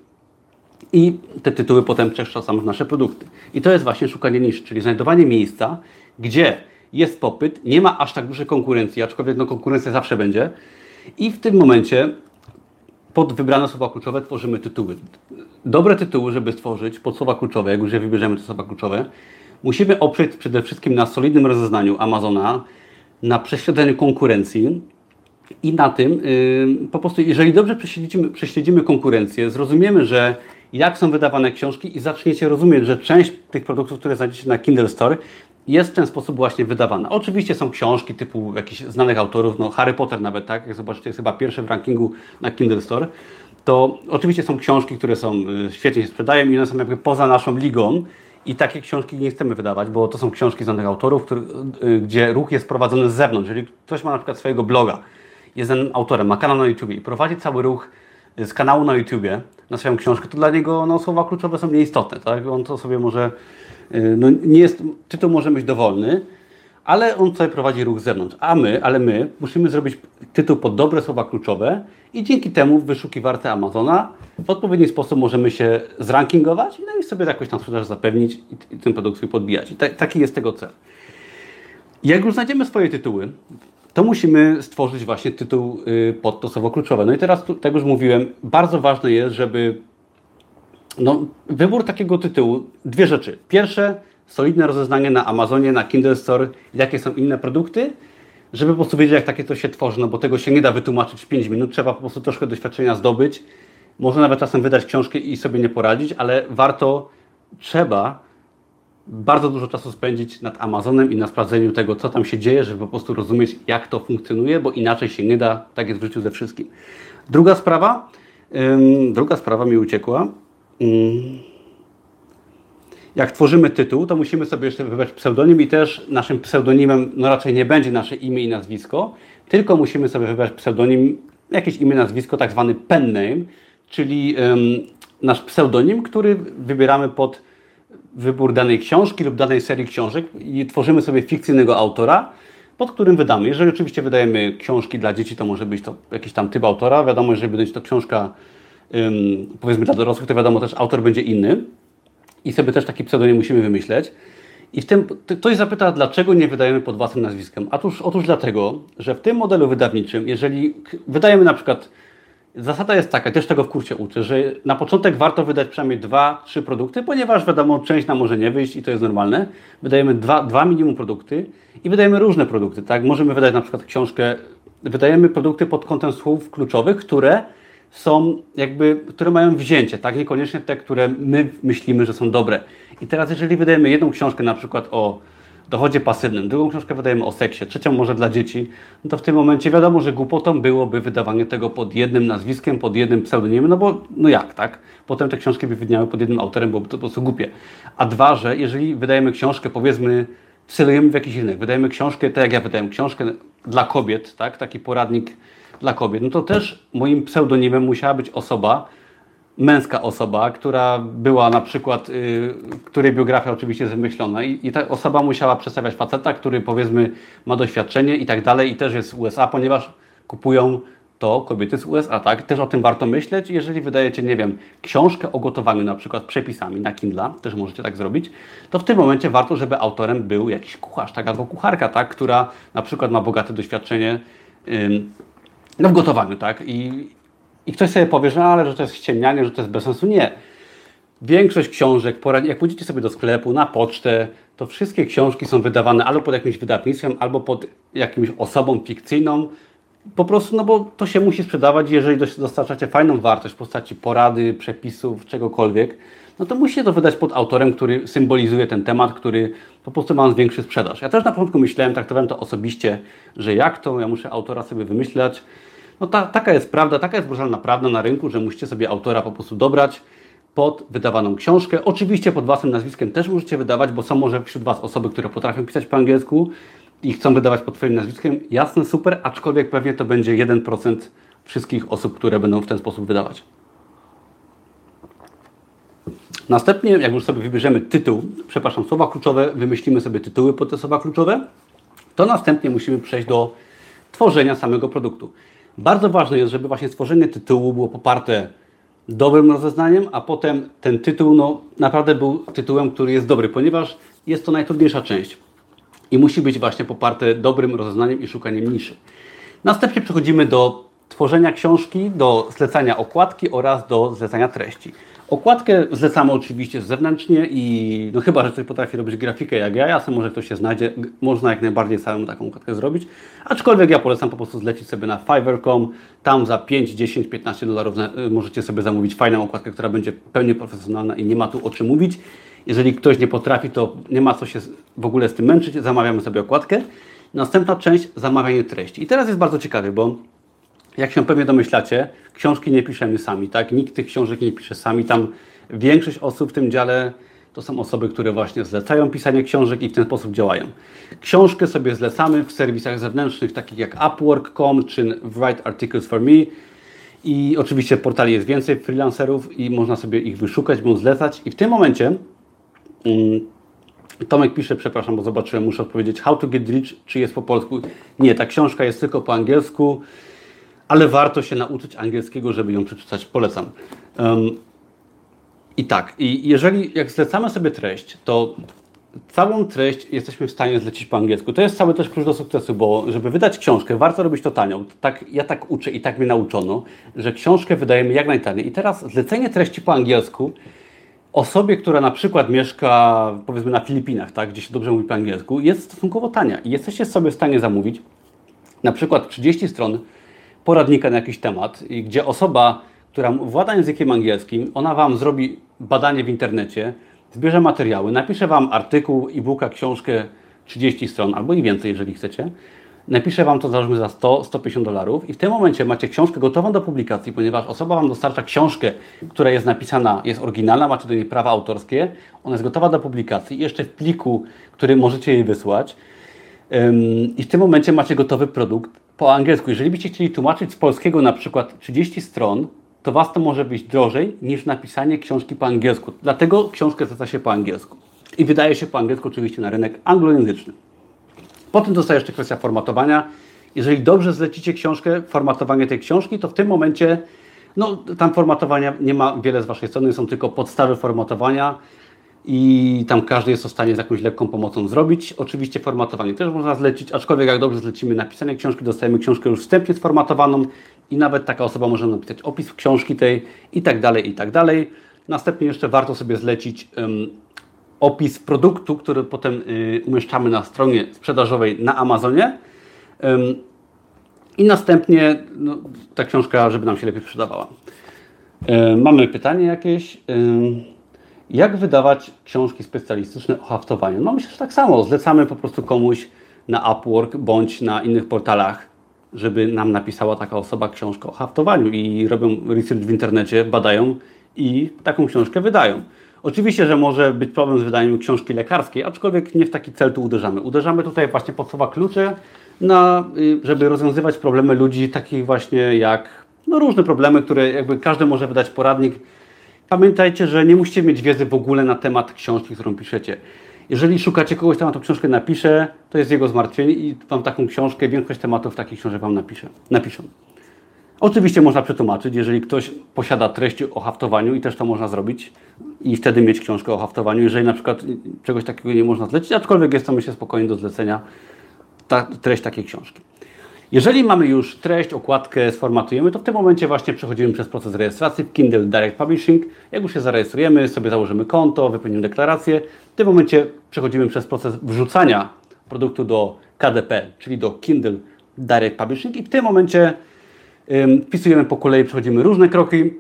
I te tytuły potem przekształcamy w nasze produkty. I to jest właśnie szukanie niszy, czyli znajdowanie miejsca, gdzie jest popyt, nie ma aż tak dużej konkurencji, aczkolwiek no, konkurencja zawsze będzie. I w tym momencie pod wybrane słowa kluczowe tworzymy tytuły. Dobre tytuły, żeby stworzyć pod słowa kluczowe, jak już je wybierzemy te słowa kluczowe, musimy oprzeć przede wszystkim na solidnym rozeznaniu Amazona, na prześledzeniu konkurencji i na tym, yy, po prostu, jeżeli dobrze prześledzimy, prześledzimy konkurencję, zrozumiemy, że jak są wydawane książki i zaczniecie rozumieć, że część tych produktów, które znajdziecie na Kindle Store, jest w ten sposób właśnie wydawana. Oczywiście są książki typu jakichś znanych autorów, no Harry Potter nawet, tak? Jak zobaczycie, jest chyba pierwszy w rankingu na Kindle Store. To oczywiście są książki, które są y, świetnie się sprzedają i one są jakby poza naszą ligą i takie książki nie chcemy wydawać, bo to są książki znanych autorów, który, y, gdzie ruch jest prowadzony z zewnątrz. Jeżeli ktoś ma na przykład swojego bloga, jest autorem, ma kanał na YouTube i prowadzi cały ruch z kanału na YouTubie na swoją książkę, to dla niego no, słowa kluczowe są nieistotne. Tak? On to sobie może, y, no, nie jest, tytuł może być dowolny, ale on sobie prowadzi ruch z zewnątrz. A my, ale my musimy zrobić tytuł pod dobre słowa kluczowe i dzięki temu w wyszukiwarce Amazona w odpowiedni sposób możemy się zrankingować no i sobie jakoś tam sprzedaż zapewnić i, i ten produkt sobie podbijać. I taki jest tego cel. Jak już znajdziemy swoje tytuły, to musimy stworzyć właśnie tytuł y, pod to słowo kluczowe. No i teraz, tu, tak już mówiłem, bardzo ważne jest, żeby no, wybór takiego tytułu, dwie rzeczy. Pierwsze, solidne rozeznanie na Amazonie, na Kindle Store, jakie są inne produkty, żeby po prostu wiedzieć, jak takie to się tworzy, no bo tego się nie da wytłumaczyć w 5 minut, trzeba po prostu troszkę doświadczenia zdobyć. Można nawet czasem wydać książkę i sobie nie poradzić, ale warto, trzeba bardzo dużo czasu spędzić nad Amazonem i na sprawdzeniu tego, co tam się dzieje, żeby po prostu rozumieć, jak to funkcjonuje, bo inaczej się nie da, tak jest w życiu ze wszystkim. Druga sprawa, ym, druga sprawa mi uciekła. Ym, jak tworzymy tytuł, to musimy sobie jeszcze wybrać pseudonim i też naszym pseudonimem no raczej nie będzie nasze imię i nazwisko, tylko musimy sobie wybrać pseudonim, jakieś imię, nazwisko, tak zwany pen name, czyli ym, nasz pseudonim, który wybieramy pod wybór danej książki lub danej serii książek i tworzymy sobie fikcyjnego autora, pod którym wydamy. Jeżeli oczywiście wydajemy książki dla dzieci, to może być to jakiś tam typ autora. Wiadomo, jeżeli będzie to książka powiedzmy dla dorosłych, to wiadomo też autor będzie inny i sobie też taki pseudonim musimy wymyśleć. I w tym ktoś zapyta, dlaczego nie wydajemy pod własnym nazwiskiem. Otóż, otóż dlatego, że w tym modelu wydawniczym, jeżeli wydajemy na przykład Zasada jest taka, też tego w kursie uczę, że na początek warto wydać przynajmniej dwa, trzy produkty, ponieważ wiadomo, część nam może nie wyjść i to jest normalne. Wydajemy dwa, dwa minimum produkty i wydajemy różne produkty. Tak? Możemy wydać na przykład książkę, wydajemy produkty pod kątem słów kluczowych, które są jakby, które mają wzięcie, tak? Niekoniecznie te, które my myślimy, że są dobre. I teraz jeżeli wydajemy jedną książkę na przykład o dochodzie pasywnym, drugą książkę wydajemy o seksie, trzecią może dla dzieci, no to w tym momencie wiadomo, że głupotą byłoby wydawanie tego pod jednym nazwiskiem, pod jednym pseudonimem, no bo no jak, tak? Potem te książki by wydniały pod jednym autorem, byłoby to po prostu głupie. A dwa, że jeżeli wydajemy książkę, powiedzmy, celujemy w jakiś inny, wydajemy książkę, tak jak ja wydałem książkę dla kobiet, tak? Taki poradnik dla kobiet, no to też moim pseudonimem musiała być osoba, męska osoba, która była na przykład, y, której biografia oczywiście jest wymyślona i, ta osoba musiała przedstawiać faceta, który powiedzmy ma doświadczenie i tak dalej i też jest z USA, ponieważ kupują to kobiety z USA, tak? Też o tym warto myśleć. Jeżeli wydajecie, nie wiem, książkę o gotowaniu na przykład przepisami na Kindle, też możecie tak zrobić, to w tym momencie warto, żeby autorem był jakiś kucharz, tak? Albo kucharka, tak? Która na przykład ma bogate doświadczenie no, w gotowaniu, tak? I, i ktoś sobie powie, że, no, ale że to jest ściemnianie, że to jest bez sensu. Nie. Większość książek, jak pójdziecie sobie do sklepu, na pocztę, to wszystkie książki są wydawane albo pod jakimś wydawnictwem, albo pod jakimś osobą fikcyjną. Po prostu, no bo to się musi sprzedawać, jeżeli dostarczacie fajną wartość w postaci porady, przepisów, czegokolwiek, no to musicie to wydać pod autorem, który symbolizuje ten temat, który po prostu ma zwiększy sprzedaż. Ja też na początku myślałem, traktowałem to osobiście, że jak to, ja muszę autora sobie wymyślać, no ta, taka jest prawda, taka jest brutalna prawda na rynku, że musicie sobie autora po prostu dobrać pod wydawaną książkę. Oczywiście pod własnym nazwiskiem też możecie wydawać, bo są może wśród Was osoby, które potrafią pisać po angielsku i chcą wydawać pod Twoim nazwiskiem. Jasne, super, aczkolwiek pewnie to będzie 1% wszystkich osób, które będą w ten sposób wydawać. Następnie, jak już sobie wybierzemy tytuł, przepraszam, słowa kluczowe, wymyślimy sobie tytuły pod te słowa kluczowe, to następnie musimy przejść do tworzenia samego produktu. Bardzo ważne jest, żeby właśnie stworzenie tytułu było poparte dobrym rozeznaniem, a potem ten tytuł no, naprawdę był tytułem, który jest dobry, ponieważ jest to najtrudniejsza część. i musi być właśnie poparte dobrym rozeznaniem i szukaniem niszy. Następnie przechodzimy do tworzenia książki, do zlecania okładki oraz do zlecania treści. Okładkę zlecamy oczywiście zewnętrznie i no chyba, że ktoś potrafi robić grafikę jak ja, jasne, może ktoś się znajdzie, można jak najbardziej samemu taką okładkę zrobić, aczkolwiek ja polecam po prostu zlecić sobie na Fiverr.com, tam za 5, 10, 15 dolarów możecie sobie zamówić fajną okładkę, która będzie pełnie profesjonalna i nie ma tu o czym mówić. Jeżeli ktoś nie potrafi, to nie ma co się w ogóle z tym męczyć, zamawiamy sobie okładkę. Następna część, zamawianie treści. I teraz jest bardzo ciekawy, bo jak się pewnie domyślacie, książki nie piszemy sami, tak? Nikt tych książek nie pisze sami. Tam większość osób w tym dziale to są osoby, które właśnie zlecają pisanie książek i w ten sposób działają. Książkę sobie zlecamy w serwisach zewnętrznych, takich jak Upwork.com czy Write Articles for Me. I oczywiście w portali jest więcej freelancerów i można sobie ich wyszukać, bądź zlecać. I w tym momencie um, Tomek pisze, przepraszam, bo zobaczyłem, muszę odpowiedzieć, How to get rich, czy jest po polsku? Nie, ta książka jest tylko po angielsku ale warto się nauczyć angielskiego, żeby ją przeczytać. Polecam. Um, I tak, i jeżeli jak zlecamy sobie treść, to całą treść jesteśmy w stanie zlecić po angielsku. To jest cały też klucz do sukcesu, bo żeby wydać książkę, warto robić to tanio. Tak, ja tak uczę i tak mnie nauczono, że książkę wydajemy jak najtaniej. I teraz zlecenie treści po angielsku osobie, która na przykład mieszka powiedzmy na Filipinach, tak, gdzie się dobrze mówi po angielsku, jest stosunkowo tania i jesteście sobie w stanie zamówić na przykład 30 stron poradnika na jakiś temat, gdzie osoba, która włada językiem angielskim, ona Wam zrobi badanie w internecie, zbierze materiały, napisze Wam artykuł, e-booka, książkę 30 stron albo i więcej, jeżeli chcecie. Napiszę Wam to załóżmy za 100-150 dolarów i w tym momencie macie książkę gotową do publikacji, ponieważ osoba Wam dostarcza książkę, która jest napisana, jest oryginalna, macie do niej prawa autorskie, ona jest gotowa do publikacji, jeszcze w pliku, który możecie jej wysłać. I w tym momencie macie gotowy produkt po angielsku. Jeżeli byście chcieli tłumaczyć z polskiego na przykład 30 stron, to Was to może być drożej niż napisanie książki po angielsku. Dlatego książkę zleca się po angielsku. I wydaje się po angielsku oczywiście na rynek anglojęzyczny. Potem zostaje jeszcze kwestia formatowania. Jeżeli dobrze zlecicie książkę, formatowanie tej książki, to w tym momencie, no tam formatowania nie ma wiele z Waszej strony, są tylko podstawy formatowania i tam każdy jest w stanie z jakąś lekką pomocą zrobić. Oczywiście formatowanie też można zlecić, aczkolwiek jak dobrze zlecimy napisanie książki, dostajemy książkę już wstępnie sformatowaną i nawet taka osoba może napisać opis książki tej i tak dalej, i tak dalej. Następnie jeszcze warto sobie zlecić um, opis produktu, który potem y, umieszczamy na stronie sprzedażowej na Amazonie. Um, I następnie no, ta książka, żeby nam się lepiej sprzedawała. Um, mamy pytanie jakieś. Jak wydawać książki specjalistyczne o haftowaniu? No myślę, że tak samo. Zlecamy po prostu komuś na Upwork bądź na innych portalach, żeby nam napisała taka osoba książkę o haftowaniu i robią research w internecie, badają i taką książkę wydają. Oczywiście, że może być problem z wydaniem książki lekarskiej, aczkolwiek nie w taki cel tu uderzamy. Uderzamy tutaj właśnie pod słowa klucze, na, y, żeby rozwiązywać problemy ludzi takich właśnie jak no różne problemy, które jakby każdy może wydać poradnik, Pamiętajcie, że nie musicie mieć wiedzy w ogóle na temat książki, którą piszecie. Jeżeli szukacie kogoś, kto tą książkę napisze, to jest jego zmartwienie i Wam taką książkę, większość tematów takich książek Wam napisze, napiszą. Oczywiście można przetłumaczyć, jeżeli ktoś posiada treść o haftowaniu i też to można zrobić i wtedy mieć książkę o haftowaniu, jeżeli na przykład czegoś takiego nie można zlecić, aczkolwiek jest to myślę spokojnie do zlecenia ta, treść takiej książki. Jeżeli mamy już treść, okładkę, sformatujemy, to w tym momencie właśnie przechodzimy przez proces rejestracji w Kindle Direct Publishing. Jak już się zarejestrujemy, sobie założymy konto, wypełnimy deklarację, w tym momencie przechodzimy przez proces wrzucania produktu do KDP, czyli do Kindle Direct Publishing i w tym momencie wpisujemy po kolei, przechodzimy różne kroki.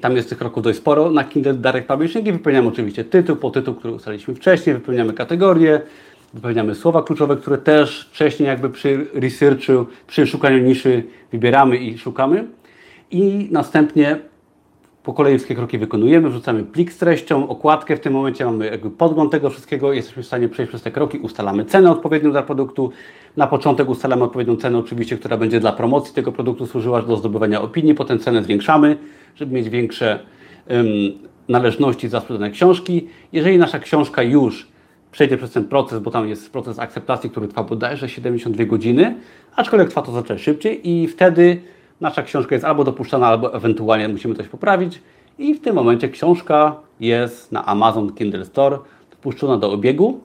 Tam jest tych kroków dość sporo na Kindle Direct Publishing i wypełniamy oczywiście tytuł, po tytuł, który ustaliliśmy wcześniej, wypełniamy kategorię, wypełniamy słowa kluczowe, które też wcześniej jakby przy researchu, przy szukaniu niszy wybieramy i szukamy. I następnie po kolei wszystkie kroki wykonujemy, wrzucamy plik z treścią, okładkę, w tym momencie mamy jakby podgląd tego wszystkiego, jesteśmy w stanie przejść przez te kroki, ustalamy cenę odpowiednią dla produktu. Na początek ustalamy odpowiednią cenę oczywiście, która będzie dla promocji tego produktu służyła do zdobywania opinii, potem cenę zwiększamy, żeby mieć większe um, należności za sprzedane książki. Jeżeli nasza książka już przejdzie przez ten proces, bo tam jest proces akceptacji, który trwa bodajże 72 godziny, aczkolwiek trwa to znacznie szybciej i wtedy nasza książka jest albo dopuszczana, albo ewentualnie musimy coś poprawić i w tym momencie książka jest na Amazon Kindle Store dopuszczona do obiegu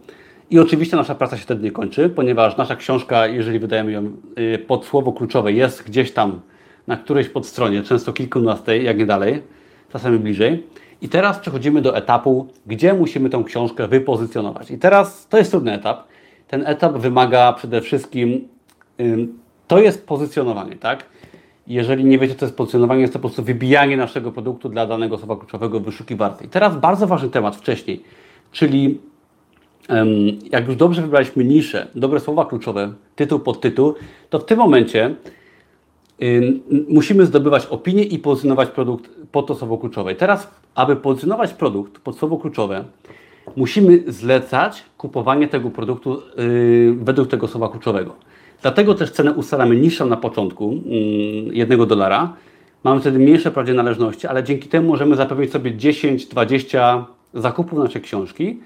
I oczywiście nasza praca się wtedy nie kończy, ponieważ nasza książka, jeżeli wydajemy ją y, pod słowo kluczowe, jest gdzieś tam na którejś podstronie, często kilkunastej, jak nie dalej, czasami bliżej. I teraz przechodzimy do etapu, gdzie musimy tę książkę wypozycjonować. I teraz to jest trudny etap. Ten etap wymaga przede wszystkim, to jest pozycjonowanie, tak? Jeżeli nie wiecie, co jest pozycjonowanie, jest to po prostu wybijanie naszego produktu dla danego słowa kluczowego w wyszukiwarce. I teraz bardzo ważny temat wcześniej, czyli jak już dobrze wybraliśmy niszę, dobre słowa kluczowe, tytuł pod tytuł, to w tym momencie musimy zdobywać opinię i pozycjonować produkt pod to słowo kluczowe. Teraz, aby pozycjonować produkt pod słowo kluczowe, musimy zlecać kupowanie tego produktu yy, według tego słowa kluczowego. Dlatego też cenę ustalamy niższą na początku, yy, jednego dolara. Mamy wtedy mniejsze prawie należności, ale dzięki temu możemy zapewnić sobie 10-20 zakupów naszej książki.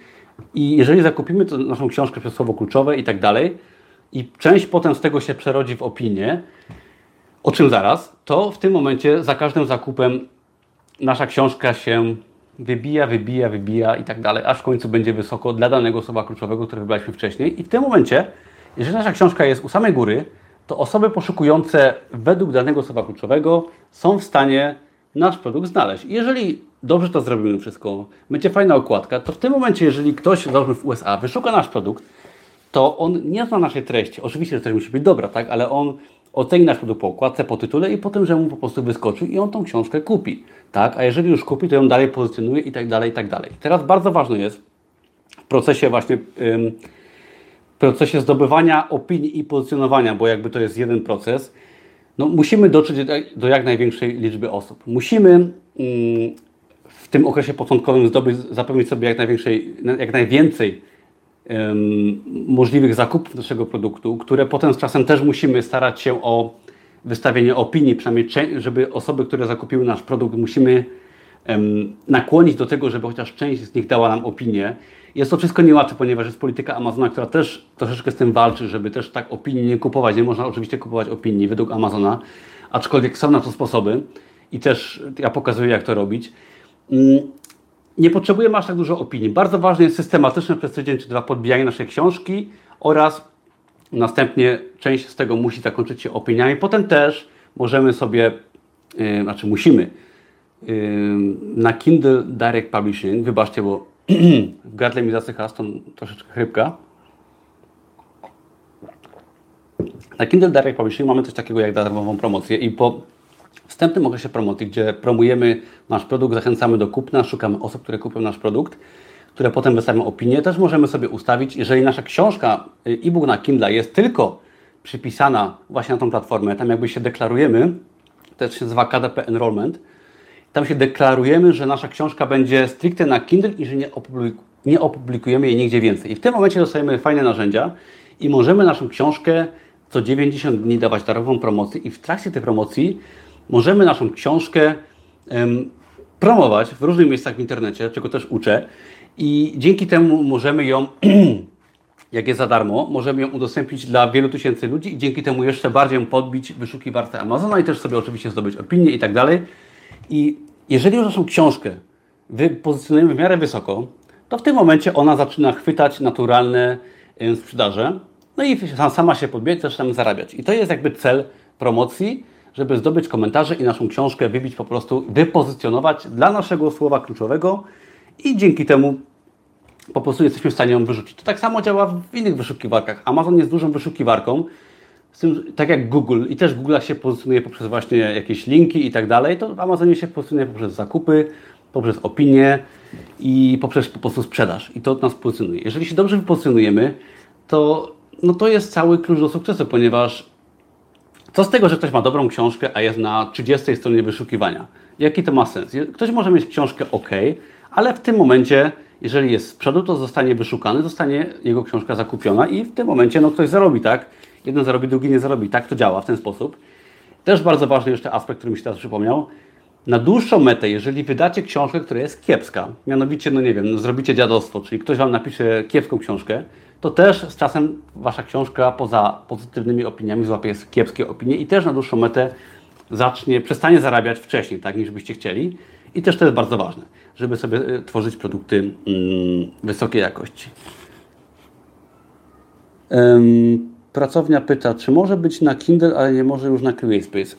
I jeżeli zakupimy to naszą książkę przez słowo kluczowe i tak dalej, i część potem z tego się przerodzi w opinię, o czym zaraz, to w tym momencie za każdym zakupem nasza książka się wybija, wybija, wybija i tak dalej, aż w końcu będzie wysoko dla danego słowa kluczowego, które wybraliśmy wcześniej. I w tym momencie, jeżeli nasza książka jest u samej góry, to osoby poszukujące według danego słowa kluczowego są w stanie nasz produkt znaleźć. I jeżeli dobrze to zrobimy wszystko, będzie fajna okładka, to w tym momencie, jeżeli ktoś, załóżmy w USA, wyszuka nasz produkt, to on nie zna naszej treści. Oczywiście, że treść musi być dobra, tak? ale on oceni nasz produkt po okładce, po tytule i po tym, że mu po prostu wyskoczył i on tą książkę kupi. Tak? A jeżeli już kupi, to ją dalej pozycjonuje i tak dalej, i tak dalej. Teraz bardzo ważne jest w procesie właśnie w procesie zdobywania opinii i pozycjonowania, bo jakby to jest jeden proces, no musimy dotrzeć do jak największej liczby osób. Musimy w tym okresie początkowym zdobyć, zapewnić sobie jak, największej, jak najwięcej możliwych zakupów naszego produktu, które potem z czasem też musimy starać się o wystawienie opinii, przynajmniej żeby osoby, które zakupiły nasz produkt, musimy nakłonić do tego, żeby chociaż część z nich dała nam opinię. Jest to wszystko niełatwe, ponieważ jest polityka Amazona, która też troszeczkę z tym walczy, żeby też tak opinii nie kupować. Nie można oczywiście kupować opinii według Amazona, aczkolwiek są na to sposoby i też ja pokazuję, jak to robić. Nie potrzebujemy aż tak dużo opinii. Bardzo ważne jest systematyczne przez tydzień czy dwa podbijanie naszej książki oraz następnie część z tego musi zakończyć się opiniami. Potem też możemy sobie, yy, znaczy musimy yy, na Kindle Direct Publishing, wybaczcie, bo w gardle mi zasycha stąd troszeczkę chrypka. Na Kindle Direct Publishing mamy coś takiego jak darmową promocję i po wstępnym okresie promocji, gdzie promujemy nasz produkt, zachęcamy do kupna, szukamy osób, które kupią nasz produkt, które potem wystawią opinię, też możemy sobie ustawić, jeżeli nasza książka, y, e-book na Kindle jest tylko przypisana właśnie na tą platformę, tam jakby się deklarujemy, to się nazywa KDP Enrollment, tam się deklarujemy, że nasza książka będzie stricte na Kindle i że nie, nie opublikujemy jej nigdzie więcej. I w tym momencie dostajemy fajne narzędzia i możemy naszą książkę co 90 dni dawać darową promocję i w trakcie tej promocji możemy naszą książkę promować w różnych miejscach w internecie, czego też uczę. I dzięki temu możemy ją, jak jest za darmo, możemy ją udostępnić dla wielu tysięcy ludzi i dzięki temu jeszcze bardziej podbić w wyszukiwarce Amazona i też sobie oczywiście zdobyć opinię i tak dalej. I jeżeli już naszą książkę wypozycjonujemy w miarę wysoko, to w tym momencie ona zaczyna chwytać naturalne sprzedaże, no i sama się podbijać, zaczynamy zarabiać. I to jest jakby cel promocji, żeby zdobyć komentarze i naszą książkę wybić po prostu, wypozycjonować dla naszego słowa kluczowego i dzięki temu po prostu jesteśmy w stanie ją wyrzucić. To tak samo działa w innych wyszukiwarkach. Amazon jest dużą wyszukiwarką, tym, tak jak Google i też Google się pozycjonuje poprzez właśnie jakieś linki i tak dalej, to w Amazonie się pozycjonuje poprzez zakupy, poprzez opinie i poprzez po prostu sprzedaż. I to nas pozycjonuje. Jeżeli się dobrze wypozycjonujemy, to, no to jest cały klucz do sukcesu, ponieważ co z tego, że ktoś ma dobrą książkę, a jest na 30 stronie wyszukiwania? Jaki to ma sens? Ktoś może mieć książkę ok, ale w tym momencie, jeżeli jest z przodu, to zostanie wyszukany, zostanie jego książka zakupiona i w tym momencie no, ktoś zarobi, tak? Jeden zarobi, drugi nie zarobi. Tak to działa w ten sposób. Też bardzo ważny jeszcze aspekt, który mi się teraz przypomniał. Na dłuższą metę, jeżeli wydacie książkę, która jest kiepska, mianowicie, no nie wiem, zrobicie dziadostwo, czyli ktoś Wam napisze kiepską książkę, to też z czasem Wasza książka poza pozytywnymi opiniami złapie kiepskie opinie i też na dłuższą metę zacznie, przestanie zarabiać wcześniej, tak, niż byście chcieli. I też to jest bardzo ważne, żeby sobie e, tworzyć produkty mm, wysokiej jakości. Pracownia pyta, czy może być na Kindle, ale nie może już na CreateSpace.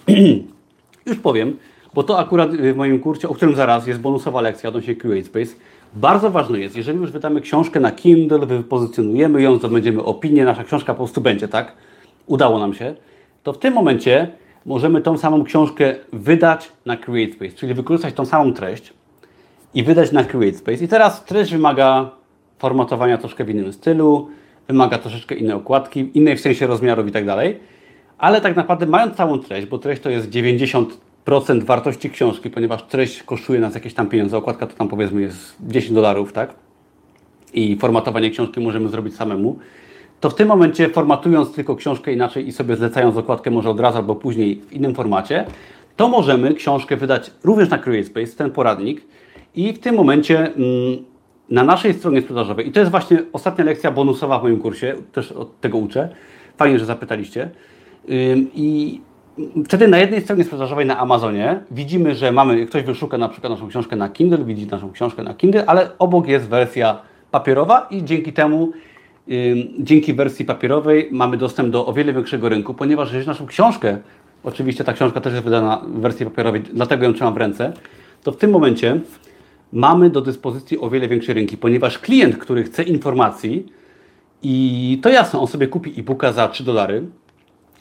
już powiem, bo to akurat w moim kurcie, o którym zaraz jest bonusowa lekcja odnośnie CreateSpace. Bardzo ważne jest, jeżeli już wydamy książkę na Kindle, wypozycjonujemy ją, zdobędziemy opinię, nasza książka po prostu będzie, tak? Udało nam się. To w tym momencie możemy tą samą książkę wydać na CreateSpace, czyli wykorzystać tą samą treść i wydać na CreateSpace. I teraz treść wymaga formatowania troszkę w innym stylu, wymaga troszeczkę innej okładki, innej w sensie rozmiarów i tak dalej. Ale tak naprawdę mając całą treść, bo treść to jest 90% wartości książki, ponieważ treść kosztuje nas jakieś tam pieniądze, okładka to tam powiedzmy jest 10 dolarów, tak? I formatowanie książki możemy zrobić samemu. To w tym momencie formatując tylko książkę inaczej i sobie zlecając okładkę może od razu albo później w innym formacie, to możemy książkę wydać również na CreateSpace, ten poradnik i w tym momencie mm, na naszej stronie sprzedażowej, i to jest właśnie ostatnia lekcja bonusowa w moim kursie, też od tego uczę, fajnie, że zapytaliście, i wtedy na jednej stronie sprzedażowej na Amazonie widzimy, że mamy, ktoś wyszuka na przykład naszą książkę na Kindle, widzi naszą książkę na Kindle, ale obok jest wersja papierowa i dzięki temu, dzięki wersji papierowej mamy dostęp do o wiele większego rynku, ponieważ jeżeli naszą książkę, oczywiście ta książka też jest wydana w wersji papierowej, dlatego ją trzymam w ręce, to w tym momencie mamy do dyspozycji o wiele większe rynki, ponieważ klient, który chce informacji, i to jasne, on sobie kupi e-booka za 3 dolary,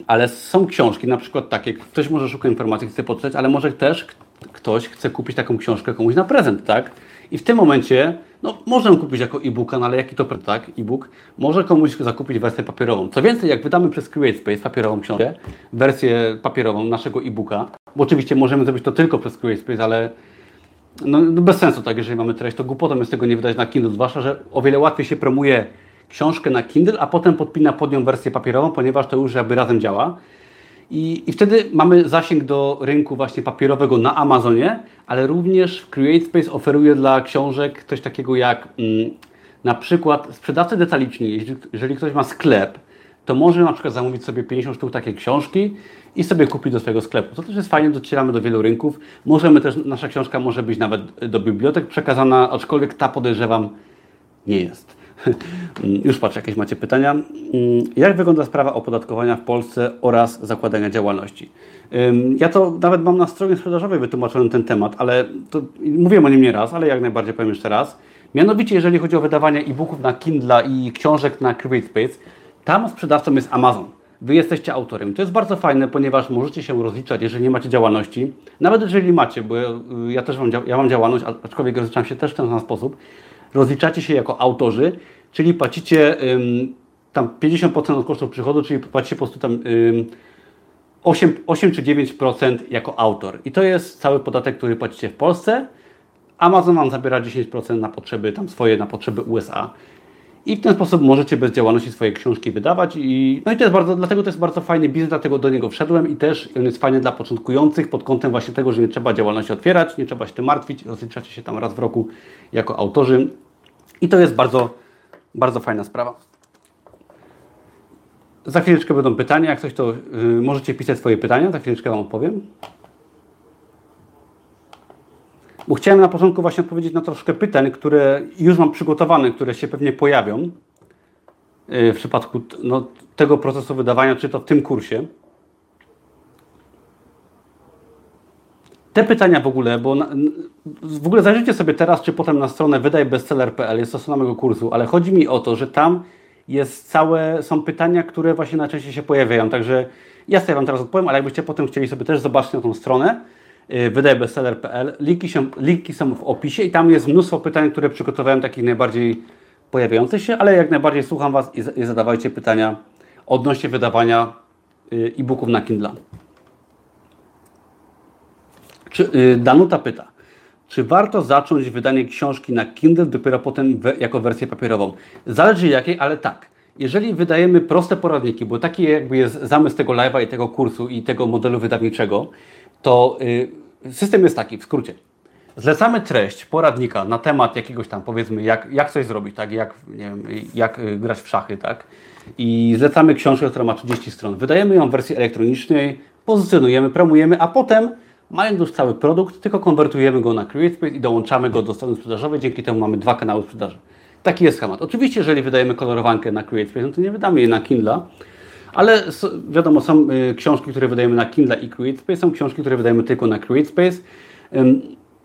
ale są książki, na przykład takie, ktoś może szuka informacji, chce poczytać, ale może też ktoś chce kupić taką książkę komuś na prezent, tak? I w tym momencie, no, można kupić jako e-booka, no ale jaki to tak, e-book, może komuś zakupić wersję papierową. Co więcej, jak wydamy przez CreateSpace papierową książkę, wersję papierową naszego e-booka, bo oczywiście możemy zrobić to tylko przez CreateSpace, ale no, bez sensu, tak, jeżeli mamy treść, to głupotą jest tego nie wydać na Kindle, zwłaszcza, że o wiele łatwiej się promuje książkę na Kindle, a potem podpina pod nią wersję papierową, ponieważ to już jakby razem działa. I, I wtedy mamy zasięg do rynku właśnie papierowego na Amazonie, ale również CreateSpace oferuje dla książek coś takiego jak mm, na przykład sprzedawcy detaliczni, jeżeli, jeżeli ktoś ma sklep, to może na przykład zamówić sobie 50 sztuk takiej książki i sobie kupić do swojego sklepu. To też jest fajnie, docieramy do wielu rynków. Możemy też, nasza książka może być nawet do bibliotek przekazana, aczkolwiek ta podejrzewam nie jest. Już patrzę, jakieś macie pytania. Mm, jak wygląda sprawa opodatkowania w Polsce oraz zakładania działalności? Ja to nawet mam na stronie sprzedażowej wytłumaczony ten temat, ale to, mówiłem o nim nie raz, ale jak najbardziej powiem jeszcze raz. Mianowicie, jeżeli chodzi o wydawanie e-booków na Kindle i książek na CreateSpace, tam sprzedawcą jest Amazon. Wy jesteście autorem. To jest bardzo fajne, ponieważ możecie się rozliczać, jeżeli nie macie działalności. Nawet jeżeli macie, bo ja też mam, ja mam działalność, aczkolwiek rozliczam się też w ten sam sposób. Rozliczacie się jako autorzy, czyli płacicie ym, tam 50% od kosztów przychodu, czyli płacicie po prostu tam ym, 8, 8 czy 9% jako autor. I to jest cały podatek, który płacicie w Polsce. Amazon Wam zabiera 10% na potrzeby tam swoje, na potrzeby USA. I w ten sposób możecie bez działalności swoje książki wydawać. I, no i to jest bardzo, dlatego to jest bardzo fajny biznes, dlatego do niego wszedłem i też on jest fajny dla początkujących pod kątem właśnie tego, że nie trzeba działalności otwierać, nie trzeba się tym martwić, rozliczacie się tam raz w roku jako autorzy. I to jest bardzo, bardzo fajna sprawa. Za chwileczkę będą pytania, jak coś to yy, możecie pisać swoje pytania, za chwileczkę Wam odpowiem. Bo chciałem na początku właśnie odpowiedzieć na troszkę pytań, które już mam przygotowane, które się pewnie pojawią y, w przypadku no, tego procesu wydawania, czy to w tym kursie. Te pytania w ogóle, bo na, w ogóle zajrzyjcie sobie teraz, czy potem na stronę wydajbestseller.pl, jest to strona mojego kursu, ale chodzi mi o to, że tam jest całe, są pytania, które właśnie najczęściej się pojawiają, także ja sobie Wam teraz odpowiem, ale jakbyście potem chcieli sobie też zobaczyć na tą stronę, Y, wydajbestseller.pl. Linki linki są w opisie i tam jest mnóstwo pytań, które przygotowałem, takich najbardziej pojawiających się, ale jak najbardziej słucham Was i zadawajcie pytania odnośnie wydawania y, e-booków na Kindle. Czy, y, Danuta pyta, czy warto zacząć wydanie książki na Kindle dopiero potem jako wersję papierową? Zależy jakiej, ale tak. Jeżeli wydajemy proste poradniki, bo taki jakby jest zamysł tego live'a i tego kursu i tego modelu wydawniczego, to y, system jest taki, w skrócie. Zlecamy treść poradnika na temat jakiegoś tam, powiedzmy, jak, jak coś zrobić, tak? jak, nie wiem, jak y, grać w szachy, tak? I zlecamy książkę, która ma 30 stron. Wydajemy ją w wersji elektronicznej, pozycjonujemy, promujemy, a potem, mając już cały produkt, tylko konwertujemy go na CreateSpace i dołączamy go do strony sprzedażowej. Dzięki temu mamy dwa kanały sprzedaży. Taki jest schemat. Oczywiście, jeżeli wydajemy kolorowankę na CreateSpace, no to nie wydamy jej na Kindle, ale wiadomo, są y, książki, które wydajemy na Kindle i CreateSpace, są książki, które wydajemy tylko na CreateSpace,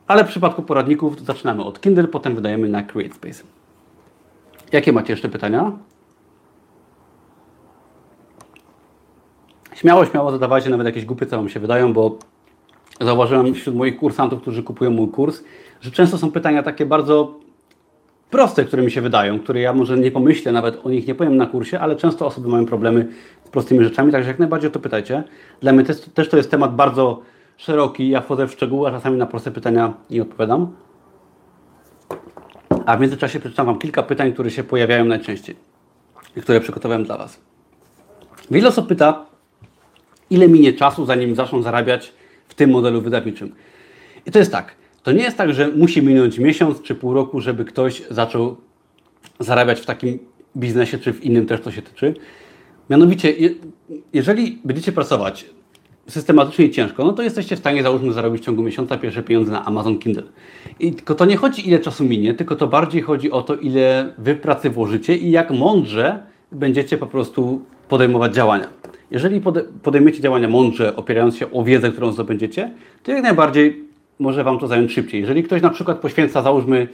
ale w przypadku poradników zaczynamy od Kindle, potem wydajemy na CreateSpace. Jakie macie jeszcze pytania? Śmiało, śmiało zadawajcie nawet jakieś głupie, co Wam się wydają, bo zauważyłem wśród moich kursantów, którzy kupują mój kurs, że często są pytania takie bardzo proste, które mi się wydają, które ja może nie pomyślę, nawet o nich nie powiem na kursie, ale często osoby mają problemy z prostymi rzeczami, także jak najbardziej o to pytajcie. Dla mnie też, też to jest temat bardzo szeroki, ja wchodzę w szczegóły, a czasami na proste pytania nie odpowiadam. A w międzyczasie przeczytam Wam kilka pytań, które się pojawiają najczęściej które przygotowałem dla Was. Wiele osób pyta, ile minie czasu, zanim zaczną zarabiać tym modelu wydawniczym. I to jest tak, to nie jest tak, że musi minąć miesiąc czy pół roku, żeby ktoś zaczął zarabiać w takim biznesie, czy w innym też to się tyczy. Mianowicie, jeżeli będziecie pracować systematycznie i ciężko, no to jesteście w stanie, załóżmy, zarobić w ciągu miesiąca pierwsze pieniądze na Amazon Kindle. I tylko to nie chodzi, ile czasu minie, tylko to bardziej chodzi o to, ile wy pracy włożycie i jak mądrze będziecie po prostu podejmować działania. Jeżeli podejmiecie działania mądrze, opierając się o wiedzę, którą zdobędziecie, to jak najbardziej może Wam to zająć szybciej. Jeżeli ktoś na przykład poświęca, załóżmy,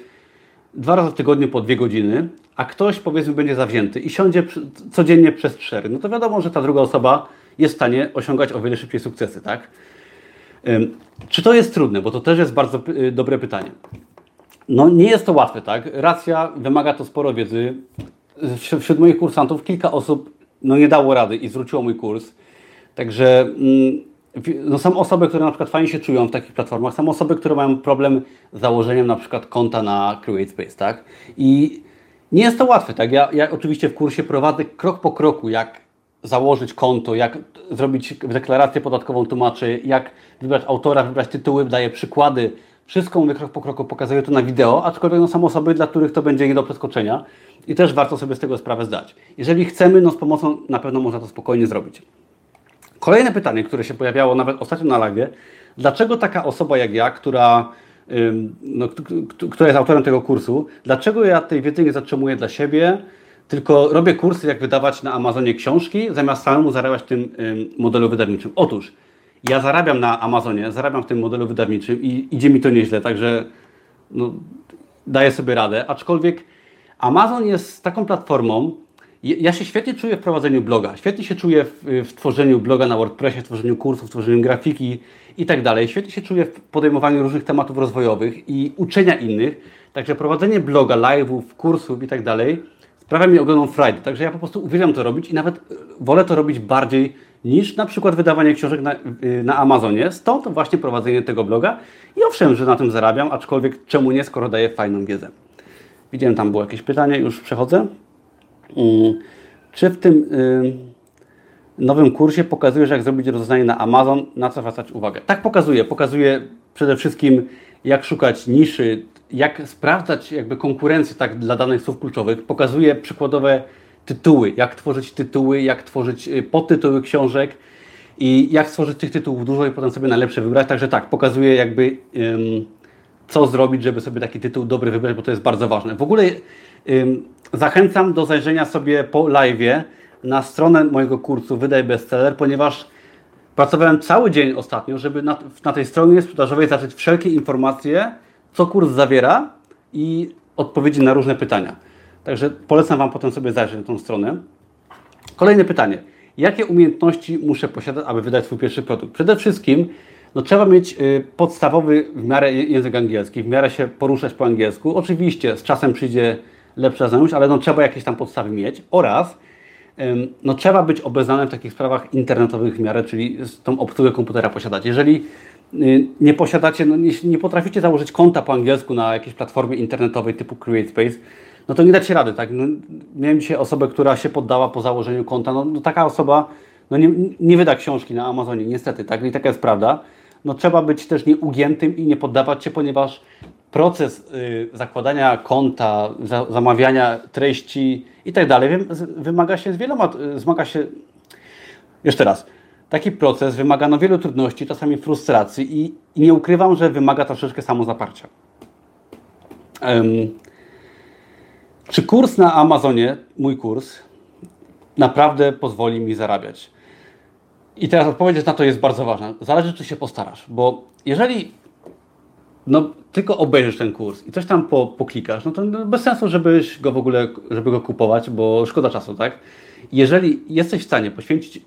dwa razy w tygodniu po dwie godziny, a ktoś powiedzmy będzie zawzięty i siądzie codziennie przez cztery, no to wiadomo, że ta druga osoba jest w stanie osiągać o wiele szybciej sukcesy, tak? Czy to jest trudne? Bo to też jest bardzo y, dobre pytanie. No nie jest to łatwe, tak? Racja, wymaga to sporo wiedzy. Wśród moich kursantów kilka osób no, nie dało rady i zwróciło mój kurs. Także mm, no, są osoby, które na przykład fajnie się czują w takich platformach, są osoby, które mają problem z założeniem na przykład konta na CreateSpace, tak? I nie jest to łatwe, tak? Ja, ja oczywiście w kursie prowadzę krok po kroku, jak założyć konto, jak zrobić deklarację podatkową, tłumaczę, jak wybrać autora, wybrać tytuły, daję przykłady. Wszystko mówię krok po kroku, pokazuję to na wideo, aczkolwiek no, są osoby, dla których to będzie nie do przeskoczenia i też warto sobie z tego sprawę zdać. Jeżeli chcemy, no z pomocą na pewno można to spokojnie zrobić. Kolejne pytanie, które się pojawiało nawet ostatnio na live, dlaczego taka osoba jak ja, która, no, która jest autorem tego kursu, dlaczego ja tej wiedzy nie zatrzymuję dla siebie, tylko robię kursy, jak wydawać na Amazonie książki, zamiast samemu zarabiać tym modelu wydawniczym. Otóż, ja zarabiam na Amazonie, zarabiam w tym modelu wydawniczym i idzie mi to nieźle, także no, daję sobie radę, aczkolwiek Amazon jest taką platformą, ja się świetnie czuję w prowadzeniu bloga, świetnie się czuję w, w, tworzeniu bloga na WordPressie, w tworzeniu kursów, w tworzeniu grafiki i tak dalej. Świetnie się czuję w podejmowaniu różnych tematów rozwojowych i uczenia innych. Także prowadzenie bloga, live'ów, kursów i tak dalej sprawia mi ogromną frajdę. Także ja po prostu uwielbiam to robić i nawet wolę to robić bardziej niż na przykład wydawanie książek na, na Amazonie. Stąd właśnie prowadzenie tego bloga. I owszem, że na tym zarabiam, aczkolwiek czemu nie, skoro daję fajną wiedzę. Widziałem, tam było jakieś pytanie, już przechodzę. Mm, czy w tym nowym kursie pokazujesz, jak zrobić rozwiązanie na Amazon, na co zwracać uwagę? Tak pokazuję. Pokazuję przede wszystkim, jak szukać niszy, jak sprawdzać jakby konkurencję tak, dla danych słów kluczowych. Pokazuję przykładowe tytuły, jak tworzyć tytuły, jak tworzyć y, podtytuły książek i jak stworzyć tych tytułów dużo i potem sobie najlepsze wybrać. Także tak, pokazuję jakby co zrobić, żeby sobie taki tytuł dobry wybrać, bo to jest bardzo ważne. W ogóle Zachęcam do zajrzenia sobie po live na stronę mojego kursu Wydaj Bestseller, ponieważ pracowałem cały dzień ostatnio, żeby na, na tej stronie sprzedażowej zacząć wszelkie informacje, co kurs zawiera i odpowiedzi na różne pytania. Także polecam Wam potem sobie zajrzeć na tą stronę. Kolejne pytanie. Jakie umiejętności muszę posiadać, aby wydać swój pierwszy produkt? Przede wszystkim no, trzeba mieć y, podstawowy w miarę język angielski, w miarę się poruszać po angielsku. Oczywiście z czasem przyjdzie lepsza znajomość, ale no, trzeba jakieś tam podstawy mieć oraz no, trzeba być obeznanym w takich sprawach internetowych w miarę, czyli tą obsługę komputera posiadać. Jeżeli y, nie posiadacie, no, nie, nie, potraficie założyć konta po angielsku na jakiejś platformie internetowej typu CreateSpace, no to nie dacie rady. Tak? No, miałem dzisiaj osobę, która się poddała po założeniu konta. No, no taka osoba no, nie, nie wyda książki na Amazonie, niestety, tak? I taka jest prawda. No, trzeba być też nieugiętym i nie poddawać się, ponieważ proces y, zakładania konta, za, zamawiania treści i tak dalej wymaga się z wieloma, y, zmaga się, jeszcze raz, taki proces wymaga no wielu trudności, czasami frustracji i, i nie ukrywam, że wymaga troszeczkę samozaparcia. Czy kurs na Amazonie, mój kurs, naprawdę pozwoli mi zarabiać? I teraz odpowiedź na to jest bardzo ważna. Zależy, czy się postarasz, bo jeżeli no, tylko obejrzysz ten kurs i coś tam po, poklikasz, no to bez sensu, żebyś go w ogóle, żeby go kupować, bo szkoda czasu, tak? Jeżeli jesteś w stanie poświęcić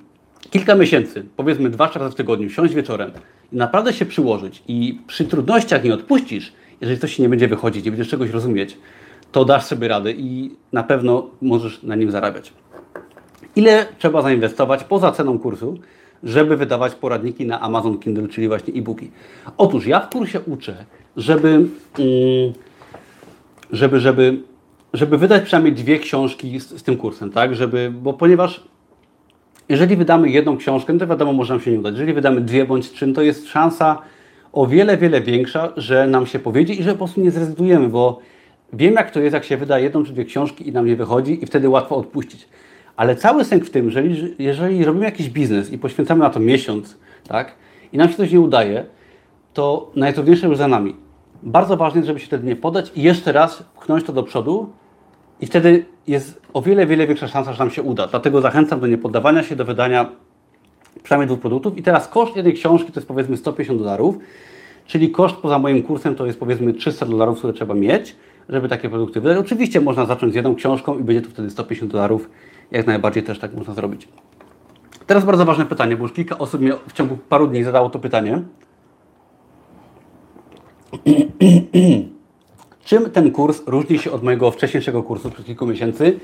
kilka miesięcy, powiedzmy dwa, trzy razy w tygodniu, siąść wieczorem i naprawdę się przyłożyć i przy trudnościach nie odpuścisz, jeżeli coś się nie będzie wychodzić, nie będziesz czegoś rozumieć, to dasz sobie radę i na pewno możesz na nim zarabiać. Ile trzeba zainwestować poza ceną kursu, żeby wydawać poradniki na Amazon Kindle, czyli właśnie e-booki? Otóż ja w kursie uczę, żeby, mm, żeby, żeby, żeby wydać przynajmniej dwie książki z, z tym kursem, tak? Żeby, bo ponieważ jeżeli wydamy jedną książkę, no to wiadomo, może nam się nie udać. Jeżeli wydamy dwie bądź trzy, no to jest szansa o wiele, wiele większa, że nam się powiedzie i że po prostu nie zrezygnujemy, bo wiem jak to jest, jak się wyda jedną czy dwie książki i nam nie wychodzi i wtedy łatwo odpuścić. Ale cały sęk w tym, że jeżeli robimy jakiś biznes i poświęcamy na to miesiąc, tak, i nam się coś nie udaje, to najtrudniejsze już za nami. Bardzo ważne jest, żeby się wtedy nie podać i jeszcze raz pchnąć to do przodu i wtedy jest o wiele, wiele większa szansa, że nam się uda. Dlatego zachęcam do niepoddawania się, do wydania przynajmniej dwóch produktów. I teraz koszt jednej książki to jest powiedzmy 150 dolarów, czyli koszt poza moim kursem to jest powiedzmy 300 dolarów, które trzeba mieć, żeby takie produkty wydać. Oczywiście można zacząć z jedną książką i będzie to wtedy 150 dolarów. Jak najbardziej też tak można zrobić. Teraz bardzo ważne pytanie, bo już kilka osób mi w ciągu paru dni zadało to pytanie. Czym ten kurs różni się od mojego wcześniejszego kursu przed kilku miesięcy?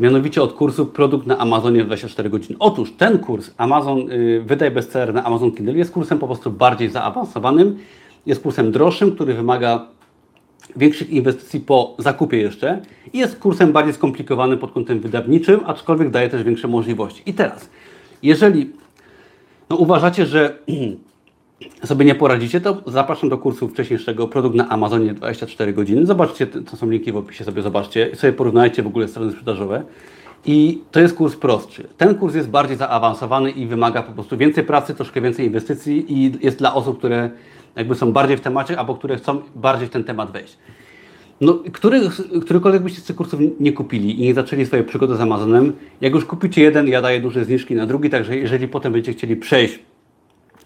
Mianowicie od kursu Produkt na Amazonie w 24 godziny. Otóż ten kurs Amazon y, Wydaj Bestseller na Amazon Kindle jest kursem po prostu bardziej zaawansowanym. Jest kursem droższym, który wymaga większych inwestycji po zakupie jeszcze i jest kursem bardziej skomplikowanym pod kątem wydawniczym, aczkolwiek daje też większe możliwości. I teraz, jeżeli no, uważacie, że sobie nie poradzicie, to zapraszam do kursu wcześniejszego Produkt na Amazonie 24 godziny. Zobaczcie, to są linki w opisie, sobie zobaczcie i sobie porównajcie w ogóle strony sprzedażowe. I to jest kurs prostszy. Ten kurs jest bardziej zaawansowany i wymaga po prostu więcej pracy, troszkę więcej inwestycji i jest dla osób, które jakby są bardziej w temacie, albo które chcą bardziej w ten temat wejść. No, który, którykolwiek byście z tych kursów nie kupili i nie zaczęli swojej przygody z Amazonem, jak już kupicie jeden, ja daję duże zniżki na drugi, także jeżeli potem będziecie chcieli przejść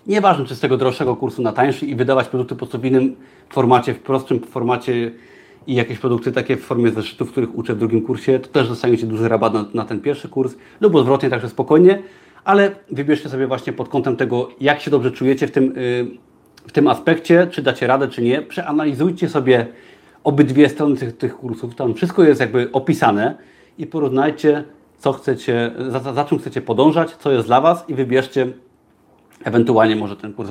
Nieważne, czy z tego droższego kursu na tańszy i wydawać produkty po w innym formacie, w prostszym formacie i jakieś produkty takie w formie zeszytów, których uczę w drugim kursie, to też dostaniecie duży rabat na, na ten pierwszy kurs lub odwrotnie, także spokojnie, ale wybierzcie sobie właśnie pod kątem tego, jak się dobrze czujecie w tym, yy, w tym aspekcie, czy dacie radę, czy nie. Przeanalizujcie sobie obydwie strony tych, tych kursów, tam wszystko jest jakby opisane i porównajcie, co chcecie, za, za czym chcecie podążać, co jest dla Was i wybierzcie Ewentualnie może ten kurs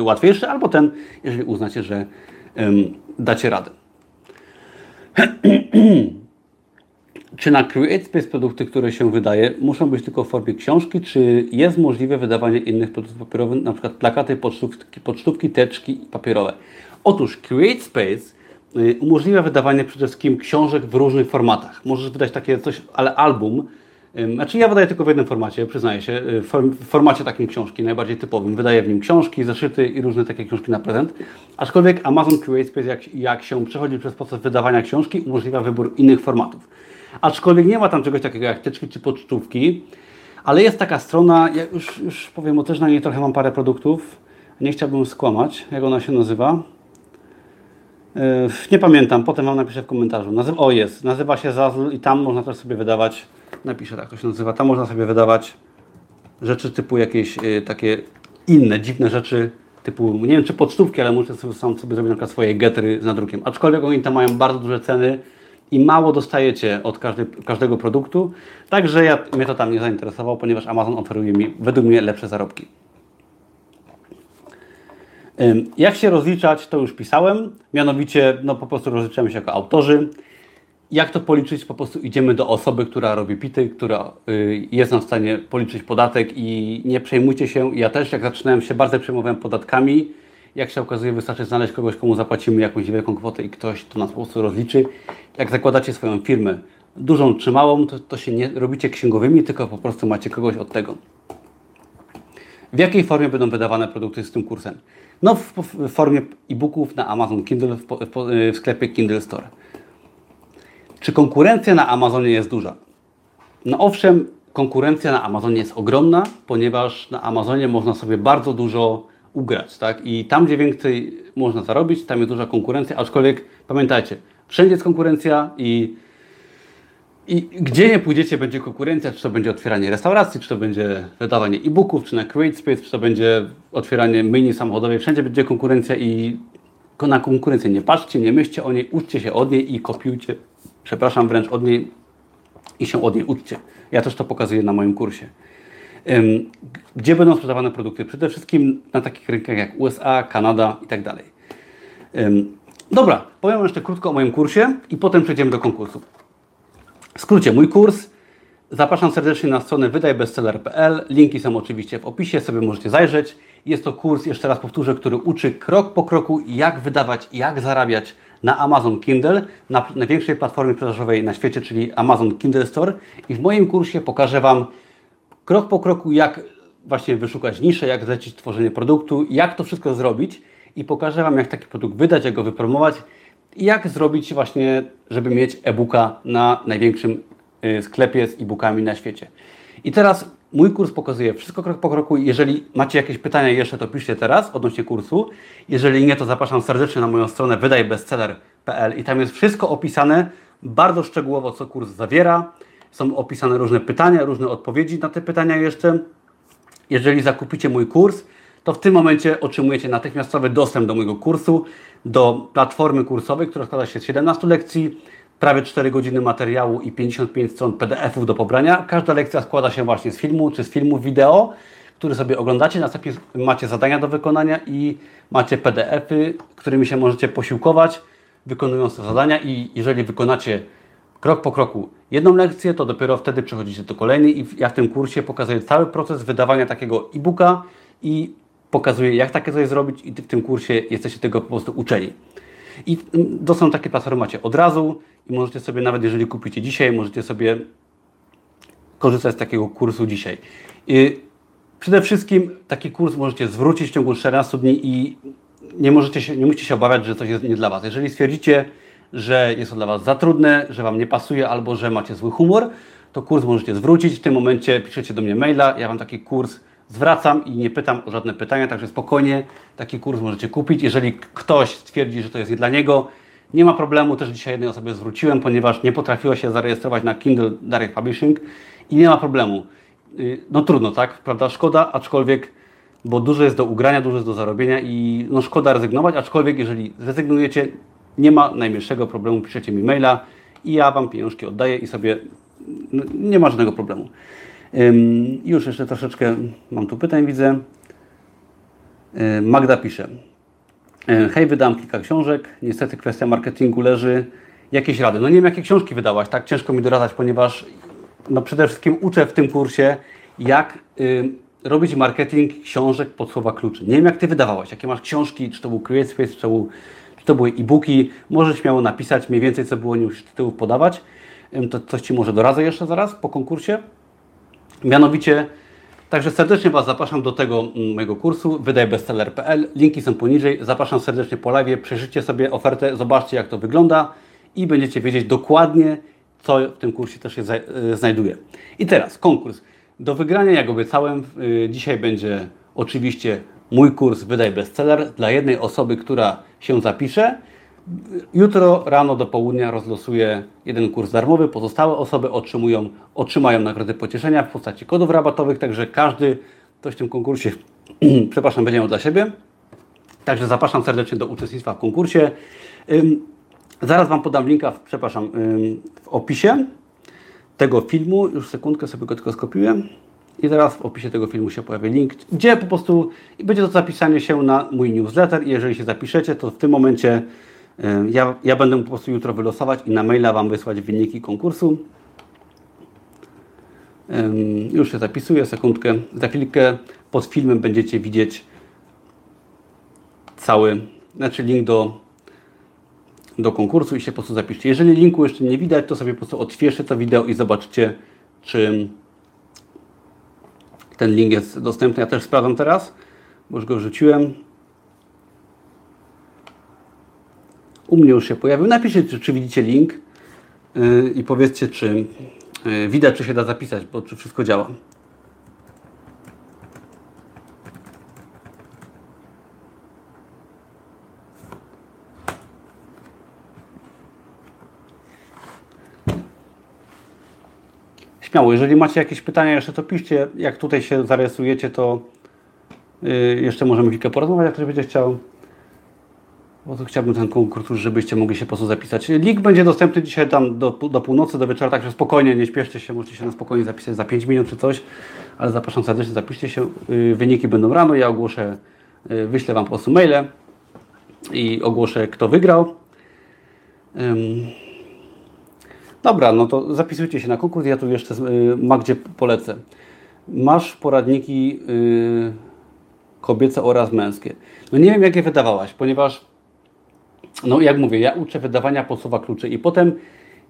łatwiejszy, albo ten, jeżeli uznacie, że um, dacie radę. czy na CreateSpace produkty, które się wydaje, muszą być tylko w formie książki, czy jest możliwe wydawanie innych produktów papierowych, na przykład plakaty, pocztówki, pocztówki teczki papierowe? Otóż CreateSpace y, umożliwia wydawanie przede wszystkim książek w różnych formatach. Możesz wydać takie coś, ale album, znaczy ja wydaję tylko w jednym formacie, przyznaję się, y, w formacie takiej książki, najbardziej typowym. Wydaję w nim książki, zeszyty i różne takie książki na prezent. Aczkolwiek Amazon CreateSpace, jak, jak się przechodzi przez proces wydawania książki, umożliwia wybór innych formatów. Aczkolwiek nie ma tam czegoś takiego jak teczki czy pocztówki, ale jest taka strona, ja już, już powiem, bo też na niej trochę mam parę produktów, nie chciałbym skłamać, jak ona się nazywa. Yy, nie pamiętam, potem Wam napiszę w komentarzu. Nazywa, o jest, nazywa się Zazzle i tam można też sobie wydawać napiszę tak, to się nazywa. Tam można sobie wydawać rzeczy typu jakieś y, takie inne, dziwne rzeczy, typu, nie wiem czy podstówki, ale muszę sobie, sam sobie zrobić na przykład swoje getry z nadrukiem. Aczkolwiek oni tam mają bardzo duże ceny i mało dostajecie od każdej, każdego produktu, także ja, mnie to tam nie zainteresowało, ponieważ Amazon oferuje mi według mnie lepsze zarobki. Jak się rozliczać, to już pisałem. Mianowicie, no po prostu rozliczamy się jako autorzy jak to policzyć? Po prostu idziemy do osoby, która robi pity, która y, jest nam w stanie policzyć podatek i nie przejmujcie się. Ja też, jak zaczynałem się, bardzo przejmowałem podatkami. Jak się okazuje, wystarczy znaleźć kogoś, komu zapłacimy jakąś wielką kwotę i ktoś to nas po prostu rozliczy. Jak zakładacie swoją firmę, dużą czy małą, to, to się nie robicie księgowymi, tylko po prostu macie kogoś od tego. W jakiej formie będą wydawane produkty z tym kursem? No w, w formie e-booków na Amazon Kindle w, w, w sklepie Kindle Store. Czy konkurencja na Amazonie jest duża? No owszem, konkurencja na Amazonie jest ogromna, ponieważ na Amazonie można sobie bardzo dużo ugrać, tak? I tam, gdzie więcej można zarobić, tam jest duża konkurencja, aczkolwiek pamiętajcie, wszędzie jest konkurencja i, i gdzie nie pójdziecie, będzie konkurencja, czy to będzie otwieranie restauracji, czy to będzie wydawanie e-booków, czy na CreateSpace, czy to będzie otwieranie mini samochodowej, wszędzie będzie konkurencja i na konkurencję nie patrzcie, nie myślcie o niej, uczcie się od niej i kopiujcie, przepraszam, wręcz od niej i się od niej uczcie. Ja też to pokazuję na moim kursie. Gdzie będą sprzedawane produkty? Przede wszystkim na takich rynkach jak USA, Kanada i tak dalej. Dobra, powiem jeszcze krótko o moim kursie i potem przejdziemy do konkursu. W skrócie, mój kurs zapraszam serdecznie na stronę wydajbestseller.pl. Linki są oczywiście w opisie, sobie możecie zajrzeć. Jest to kurs, jeszcze raz powtórzę, który uczy krok po kroku, jak wydawać, jak zarabiać na Amazon Kindle, na największej platformie sprzedażowej na świecie, czyli Amazon Kindle Store. I w moim kursie pokażę Wam krok po kroku, jak właśnie wyszukać niszę, jak zlecić tworzenie produktu, jak to wszystko zrobić i pokażę Wam, jak taki produkt wydać, jak go wypromować i jak zrobić właśnie, żeby mieć e-booka na największym y, sklepie z e-bookami na świecie. I teraz mój kurs pokazuje wszystko krok po kroku. Jeżeli macie jakieś pytania jeszcze, to piszcie teraz odnośnie kursu. Jeżeli nie, to zapraszam serdecznie na moją stronę wydajbestseller.pl i tam jest wszystko opisane bardzo szczegółowo, co kurs zawiera. Są opisane różne pytania, różne odpowiedzi na te pytania jeszcze. Jeżeli zakupicie mój kurs, to w tym momencie otrzymujecie natychmiastowy dostęp do mojego kursu, do platformy kursowej, która składa się z 17 lekcji, prawie 4 godziny materiału i 55 stron PDF-ów do pobrania. Każda lekcja składa się właśnie z filmu czy z filmu wideo, który sobie oglądacie. Następnie macie zadania do wykonania i macie PDF-y, którymi się możecie posiłkować, wykonując te zadania. I jeżeli wykonacie krok po kroku jedną lekcję, to dopiero wtedy przechodzicie do kolejnej. I ja w tym kursie pokazuję cały proces wydawania takiego e-booka i pokazuję, jak takie coś zrobić, i w tym kursie jesteście tego po prostu uczeni. I dostęp takie platformy macie od razu i możecie sobie, nawet jeżeli kupicie dzisiaj, możecie sobie korzystać z takiego kursu dzisiaj. I przede wszystkim taki kurs możecie zwrócić w ciągu 14 dni i nie, możecie się, nie musicie się obawiać, że coś jest nie dla Was. Jeżeli stwierdzicie, że jest to dla Was za trudne, że Wam nie pasuje albo że macie zły humor, to kurs możecie zwrócić. W tym momencie piszecie do mnie maila, ja Wam taki kurs zwracam i nie pytam o żadne pytania, także spokojnie taki kurs możecie kupić. Jeżeli ktoś stwierdzi, że to jest nie dla niego, nie ma problemu. Też dzisiaj jednej osobie zwróciłem, ponieważ nie potrafiła się zarejestrować na Kindle Direct Publishing i nie ma problemu. Y, no trudno, tak? Prawda? Szkoda, aczkolwiek, bo dużo jest do ugrania, dużo jest do zarobienia i no szkoda rezygnować, aczkolwiek jeżeli zrezygnujecie, nie ma najmniejszego problemu, piszecie mi maila i ja Wam pieniążki oddaję i sobie no, nie ma żadnego problemu. Już jeszcze troszeczkę mam tu pytań, widzę. Magda pisze. Hej, wydałam kilka książek. Niestety kwestia marketingu leży. Jakieś rady? No nie wiem, jakie książki wydałaś, tak? Ciężko mi doradzać, ponieważ no przede wszystkim uczę w tym kursie, jak robić marketing książek pod słowa kluczy. Nie wiem, jak Ty wydawałaś, jakie masz książki, czy to był CreateSpace, czy to, był, to były e-booki. Możesz śmiało napisać mniej więcej, co było, musisz tytułów podawać. To coś Ci może doradzę jeszcze zaraz po konkursie. Mianowicie, także serdecznie Was zapraszam do tego mm, mojego kursu wydajbestseller.pl. Linki są poniżej. Zapraszam serdecznie po live. Przeżyjcie sobie ofertę, zobaczcie jak to wygląda i będziecie wiedzieć dokładnie, co w tym kursie też się e, znajduje. I teraz konkurs. Do wygrania, jak obiecałem, y, dzisiaj będzie oczywiście mój kurs Wydaj Bestseller dla jednej osoby, która się zapisze. Jutro rano do południa rozlosuję jeden kurs darmowy. Pozostałe osoby otrzymują, otrzymają nagrody pocieszenia w postaci kodów rabatowych, także każdy ktoś w tym konkursie, przepraszam, będzie miał dla siebie. Także zapraszam serdecznie do uczestnictwa w konkursie. Zaraz Wam podam linka, w, przepraszam, w opisie tego filmu. Już sekundkę sobie go tylko skopiuję. I teraz w opisie tego filmu się pojawi link, gdzie po prostu będzie to zapisanie się na mój newsletter. I jeżeli się zapiszecie, to w tym momencie ja, ja będę po prostu jutro wylosować i na maila Wam wysłać wyniki konkursu. Już się zapisuję, sekundkę. Za chwilkę pod filmem będziecie widzieć cały, znaczy link do, do konkursu i się po prostu zapiszcie. Jeżeli linku jeszcze nie widać, to sobie po prostu odświeżcie to wideo i zobaczycie, czy ten link jest dostępny. Ja też sprawdzam teraz, bo już go wrzuciłem. U mnie już się pojawił. Napiszcie, czy, czy widzicie link. yy, i powiedzcie, czy yy, widać, czy się da zapisać, bo czy wszystko działa. Śmiało, jeżeli macie jakieś pytania jeszcze, to piszcie. Jak tutaj się zarejestrujecie, to yy, jeszcze możemy chwilkę porozmawiać, jak ktoś będzie chciał. Bo to chciałbym ten konkurs, żebyście mogli się po prostu zapisać. Link będzie dostępny dzisiaj tam do, do północy, do wieczora, także spokojnie, nie śpieszcie się, możecie się na spokojnie zapisać za 5 minut czy coś, ale zapraszam serdecznie, zapiszcie się. Yy, wyniki będą rano, ja ogłoszę, yy, wyślę Wam po prostu maile i ogłoszę, kto wygrał. Dobra, no to zapisujcie się na konkurs. Ja tu jeszcze y, Magdzie polecę. Masz poradniki y, kobiece oraz męskie. No nie wiem, jak je wydawałaś, ponieważ, no jak mówię, ja uczę wydawania podsuwa kluczy i potem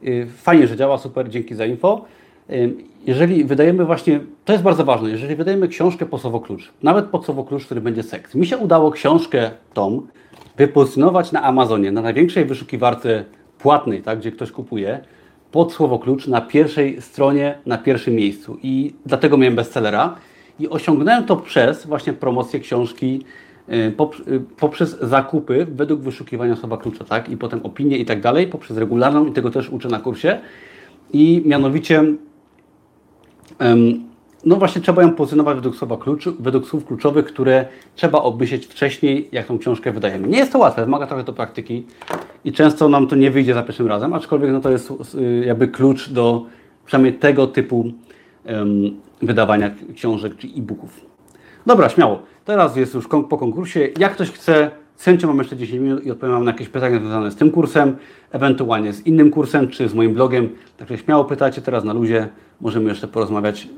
y, fajnie, że działa, super, dzięki za info. Jeżeli wydajemy właśnie, to jest bardzo ważne, jeżeli wydajemy książkę podsuwo klucz, nawet podsuwo klucz, który będzie seks. Mi się udało książkę tą wypozycjonować na Amazonie, na największej wyszukiwarce płatnej, tak, gdzie ktoś kupuje pod słowo klucz na pierwszej stronie, na pierwszym miejscu. I dlatego miałem bestsellera. I osiągnąłem to przez właśnie promocję książki, y, y, poprzez zakupy według wyszukiwania słowa klucza, tak? I potem opinie i tak dalej, poprzez regularną i tego też uczę na kursie. I mianowicie no właśnie trzeba ją pozycjonować według, słowa według słów kluczowych, które trzeba obmyśleć wcześniej, jak tą książkę wydajemy. Nie jest to łatwe, wymaga trochę do praktyki i często nam to nie wyjdzie za pierwszym razem, aczkolwiek no to jest y, jakby klucz do przynajmniej tego typu um, wydawania książek czy e-booków. Dobra, śmiało. Teraz jest już po konkursie. Jak ktoś chce, z chęcią mam jeszcze 10 minut i odpowiem na jakieś pytania związane z tym kursem, ewentualnie z innym kursem czy z moim blogiem. Także śmiało pytajcie teraz na luzie. Możemy jeszcze porozmawiać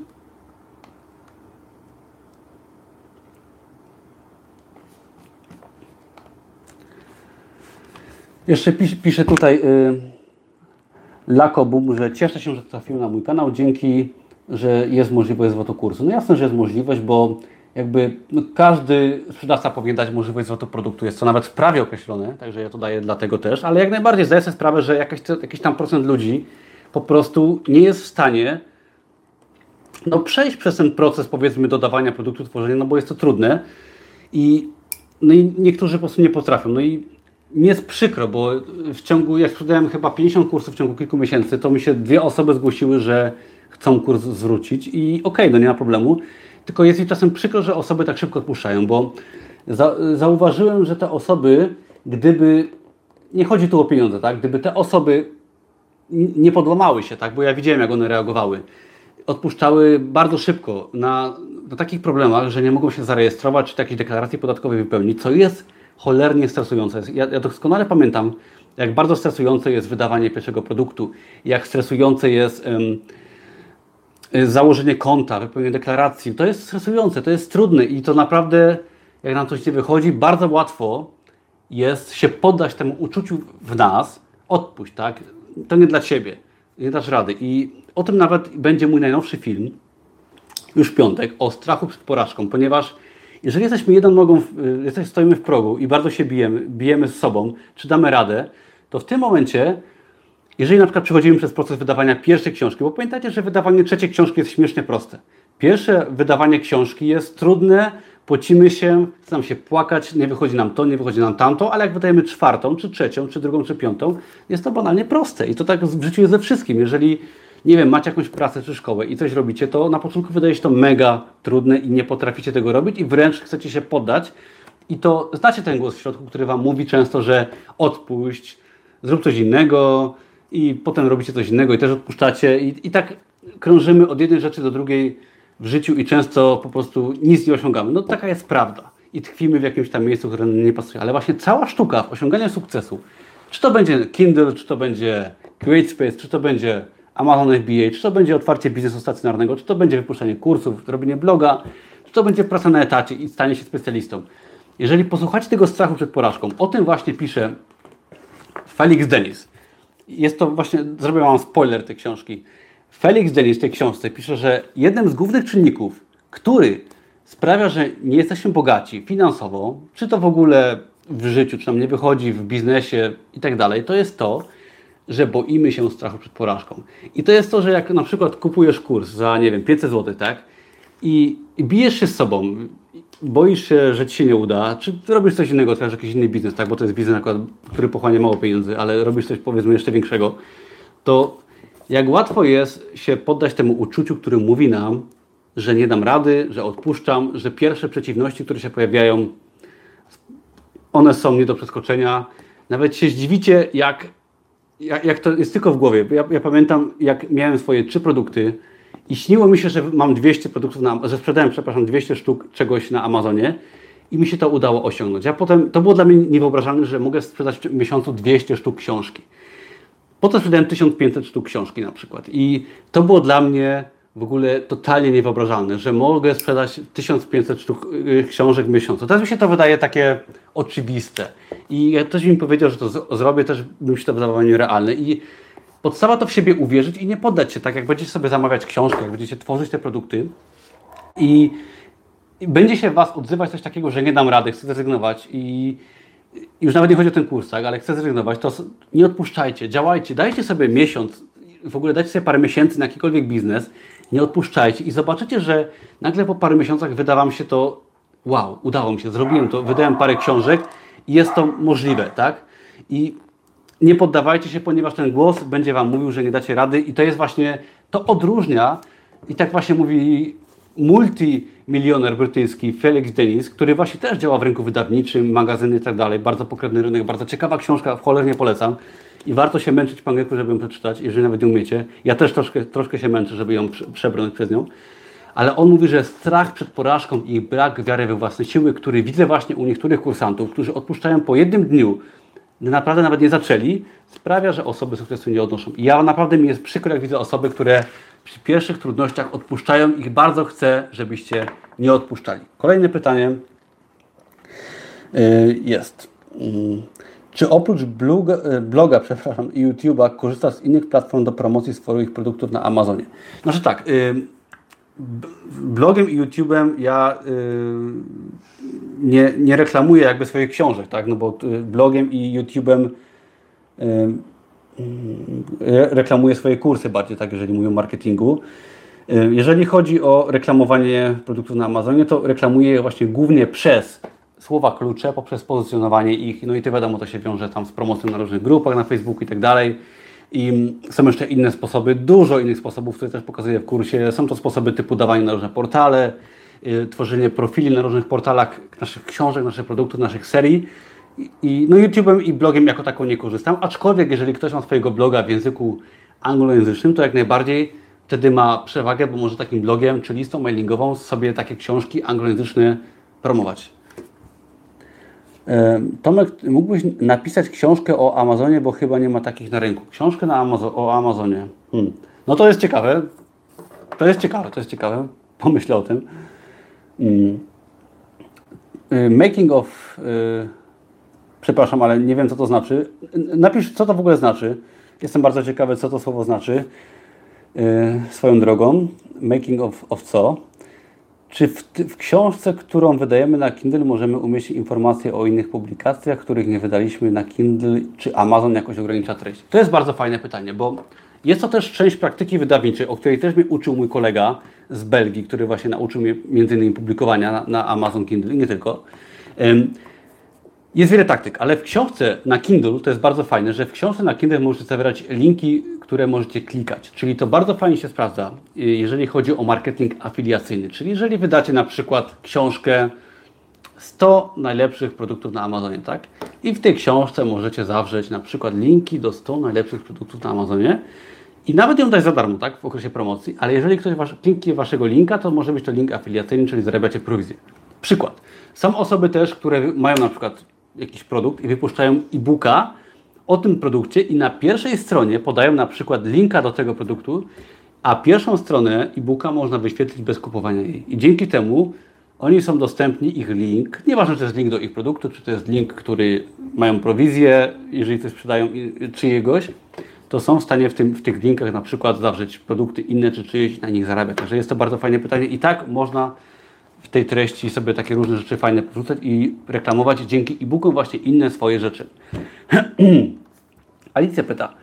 Jeszcze pisz, pisze tutaj y, Lakobum, że cieszę się, że trafił na mój kanał, dzięki, że jest możliwość zwrotu kursu. No jasne, że jest możliwość, bo jakby no, każdy sprzedawca powinien dać możliwość zwrotu produktu. Jest to nawet w prawie określone, także ja to daję dlatego też, ale jak najbardziej zdaję sobie sprawę, że jakaś, jakiś tam procent ludzi po prostu nie jest w stanie no, przejść przez ten proces, powiedzmy, dodawania produktu, tworzenia, no bo jest to trudne i, no i niektórzy po prostu nie potrafią. No i nie jest przykro, bo w ciągu, jak sprzedałem chyba 50 kursów w ciągu kilku miesięcy, to mi się dwie osoby zgłosiły, że chcą kurs zwrócić i okej, okay, no nie ma problemu. Tylko jest mi czasem przykro, że osoby tak szybko odpuszczają, bo za, zauważyłem, że te osoby, gdyby, nie chodzi tu o pieniądze, tak, gdyby te osoby nie podłamały się, tak, bo ja widziałem, jak one reagowały, odpuszczały bardzo szybko na, na takich problemach, że nie mogą się zarejestrować, czy takiej deklaracji podatkowej wypełnić, co jest cholernie stresujące. Ja, ja doskonale pamiętam, jak bardzo stresujące jest wydawanie pierwszego produktu, jak stresujące jest um, założenie konta, wypełnienie deklaracji. To jest stresujące, to jest trudne i to naprawdę, jak nam coś nie wychodzi, bardzo łatwo jest się poddać temu uczuciu w nas, odpuść, tak? To nie dla Ciebie, nie dasz rady. I o tym nawet będzie mój najnowszy film, już w piątek, o strachu przed porażką, ponieważ jeżeli jesteśmy jedną nogą, jesteśmy, stoimy w progu i bardzo się bijemy, bijemy z sobą, czy damy radę, to w tym momencie, jeżeli na przykład przechodzimy przez proces wydawania pierwszej książki, bo pamiętajcie, że wydawanie trzeciej książki jest śmiesznie proste. Pierwsze wydawanie książki jest trudne, pocimy się, chce nam się płakać, nie wychodzi nam to, nie wychodzi nam tamto, ale jak wydajemy czwartą, czy trzecią, czy drugą, czy piątą, jest to banalnie proste. I to tak w życiu jest ze wszystkim. Jeżeli nie wiem, macie jakąś pracę czy szkołę i coś robicie, to na początku wydaje się to mega trudne i nie potraficie tego robić i wręcz chcecie się poddać. I to znacie ten głos w środku, który Wam mówi często, że odpuść, zrób coś innego i potem robicie coś innego i też odpuszczacie i, i tak krążymy od jednej rzeczy do drugiej w życiu i często po prostu nic nie osiągamy. No taka jest prawda. I tkwimy w jakimś tam miejscu, które nie pasuje. Ale właśnie cała sztuka w osiąganiu sukcesu, czy to będzie Kindle, czy to będzie CreateSpace, czy to będzie Amazon FBA, czy to będzie otwarcie biznesu stacjonarnego, czy to będzie wypuszczanie kursów, robienie bloga, czy to będzie praca na etacie i stanie się specjalistą. Jeżeli posłuchacie tego strachu przed porażką, o tym właśnie pisze Felix Denis. Jest to właśnie, zrobię Wam spoiler tej książki. Felix Denis w tej książce pisze, że jednym z głównych czynników, który sprawia, że nie jesteśmy bogaci finansowo, czy to w ogóle w życiu, czy nam nie wychodzi w biznesie i tak dalej, to jest to, że boimy się strachu przed porażką. I to jest to, że jak na przykład kupujesz kurs za, nie wiem, 500 zł, tak? I, i bijesz się z sobą, boisz się, że ci się nie uda, czy robisz coś innego, otwierasz jakiś inny biznes, tak? Bo to jest biznes, akurat, który pochłania mało pieniędzy, ale robisz coś powiedzmy jeszcze większego, to jak łatwo jest się poddać temu uczuciu, który mówi nam, że nie dam rady, że odpuszczam, że pierwsze przeciwności, które się pojawiają, one są nie do przeskoczenia. Nawet się zdziwicie, jak, jak, jak to jest tylko w głowie. Ja, ja, pamiętam, jak miałem swoje trzy produkty i śniło mi się, że mam 200 produktów, na, że sprzedałem, przepraszam, 200 sztuk czegoś na Amazonie i mi się to udało osiągnąć. Ja potem, to było dla mnie niewyobrażalne, że mogę sprzedać w miesiącu 200 sztuk książki. Potem sprzedałem 1500 sztuk książki na przykład i to było dla mnie w ogóle totalnie niewyobrażalne, że mogę sprzedać 1500 sztuk y, książek w miesiącu. Teraz mi się to wydaje takie oczywiste. I jak ktoś mi powiedział, że to zrobię, też bym się to wydawało nierealne. I podstawa to w siebie uwierzyć i nie poddać się. Tak jak będziecie sobie zamawiać książkę, jak będziecie tworzyć te produkty i, i będzie się Was odzywać coś takiego, że nie dam rady, chcę zrezygnować i już nawet nie chodzi o ten kurs, tak, ale chcę zrezygnować, to nie odpuszczajcie, działajcie, dajcie sobie miesiąc, w ogóle dajcie sobie parę miesięcy na jakikolwiek biznes, nie odpuszczajcie i zobaczycie, że nagle po paru miesiącach wyda Wam się to, wow, udało mi się, zrobiłem to, wydałem parę książek i jest to możliwe, tak? I nie poddawajcie się, ponieważ ten głos będzie Wam mówił, że nie dacie rady i to jest właśnie, to odróżnia i tak właśnie mówi multimilioner brytyjski Felix Dennis, który właśnie też działa w rynku wydawniczym, magazyny i tak dalej, bardzo pokrewny rynek, bardzo ciekawa książka, w cholernie polecam i warto się męczyć po angielsku, żeby ją przeczytać, jeżeli nawet nie umiecie. Ja też troszkę, troszkę się męczę, żeby ją przebrnąć przez nią. Ale on mówi, że strach przed porażką i brak wiary we własne siły, który widzę właśnie u niektórych kursantów, którzy odpuszczają po jednym dniu, naprawdę nawet nie zaczęli, sprawia, że osoby sukcesu nie odnoszą. I ja naprawdę mi jest przykro, jak widzę osoby, które przy pierwszych trudnościach odpuszczają i bardzo chcę, żebyście nie odpuszczali. Kolejne pytanie y, jest. Czy oprócz bloga, e, bloga przepraszam, i YouTube'a korzystasz z innych platform do promocji swoich produktów na Amazonie? Znaczy tak, y, blogiem i YouTube'em ja y, nie, nie reklamuję jakby swoich książek, tak? No bo y, blogiem i YouTube'em reklamuję swoje kursy bardziej, tak, jeżeli mówię o marketingu. Jeżeli chodzi o reklamowanie produktów na Amazonie, to reklamuję je właśnie głównie przez słowa klucze poprzez pozycjonowanie ich. No i to wiadomo, to się wiąże tam z promocją na różnych grupach, na Facebooku i tak dalej. I są jeszcze inne sposoby, dużo innych sposobów, które też pokazuję w kursie. Są to sposoby typu dawanie na różne portale, yy, tworzenie profili na różnych portalach naszych książek, naszych produktów, naszych serii. I, no YouTube'em i blogiem jako taką nie korzystam, aczkolwiek jeżeli ktoś ma swojego bloga w języku anglojęzycznym, to jak najbardziej wtedy ma przewagę, bo może takim blogiem czy listą mailingową sobie takie książki anglojęzyczne promować. Tomek, mógłbyś napisać książkę o Amazonie, bo chyba nie ma takich na rynku. Książkę na Amazo o Amazonie. Hmm. No to jest ciekawe. To jest ciekawe, to jest ciekawe. Pomyślę o tym. Hmm. Making of. Yy, przepraszam, ale nie wiem, co to znaczy. Napisz, co to w ogóle znaczy. Jestem bardzo ciekawy, co to słowo znaczy. Yy, swoją drogą. Making of, of co? Czy w, w, książce, którą wydajemy na Kindle, możemy umieścić informacje o innych publikacjach, których nie wydaliśmy na Kindle, czy Amazon jakoś ogranicza treść? To jest bardzo fajne pytanie, bo jest to też część praktyki wydawniczej, o której też mnie uczył mój kolega z Belgii, który właśnie nauczył mnie między innymi publikowania na, na Amazon Kindle i nie tylko. Jest wiele taktyk, ale w książce na Kindle to jest bardzo fajne, że w książce na Kindle możecie zawierać linki, które możecie klikać. Czyli to bardzo fajnie się sprawdza, y, jeżeli chodzi o marketing afiliacyjny. Czyli jeżeli wydacie na przykład książkę 100 najlepszych produktów na Amazonie, tak? I w tej książce możecie zawrzeć na przykład linki do 100 najlepszych produktów na Amazonie i nawet ją dać za darmo, tak? W okresie promocji, ale jeżeli ktoś wasz, kliknie waszego linka, to może być to link afiliacyjny, czyli zarabiacie prowizję. Przykład. Są osoby też, które mają na przykład jakiś produkt i wypuszczają e-booka o tym produkcie i na pierwszej stronie podają na przykład linka do tego produktu, a pierwszą stronę e-booka można wyświetlić bez kupowania jej. I dzięki temu oni są dostępni, ich link, nieważne czy to jest link do ich produktu, czy to jest link, który mają prowizję, jeżeli coś sprzedają czyjegoś, to są w stanie w, tym, w tych linkach na przykład zawrzeć produkty inne czy czyjeś na nich zarabiać. Także jest to bardzo fajne pytanie i tak można tej treści sobie takie różne rzeczy fajne porzucać i reklamować dzięki e-bookom właśnie inne swoje rzeczy. Alicja pyta,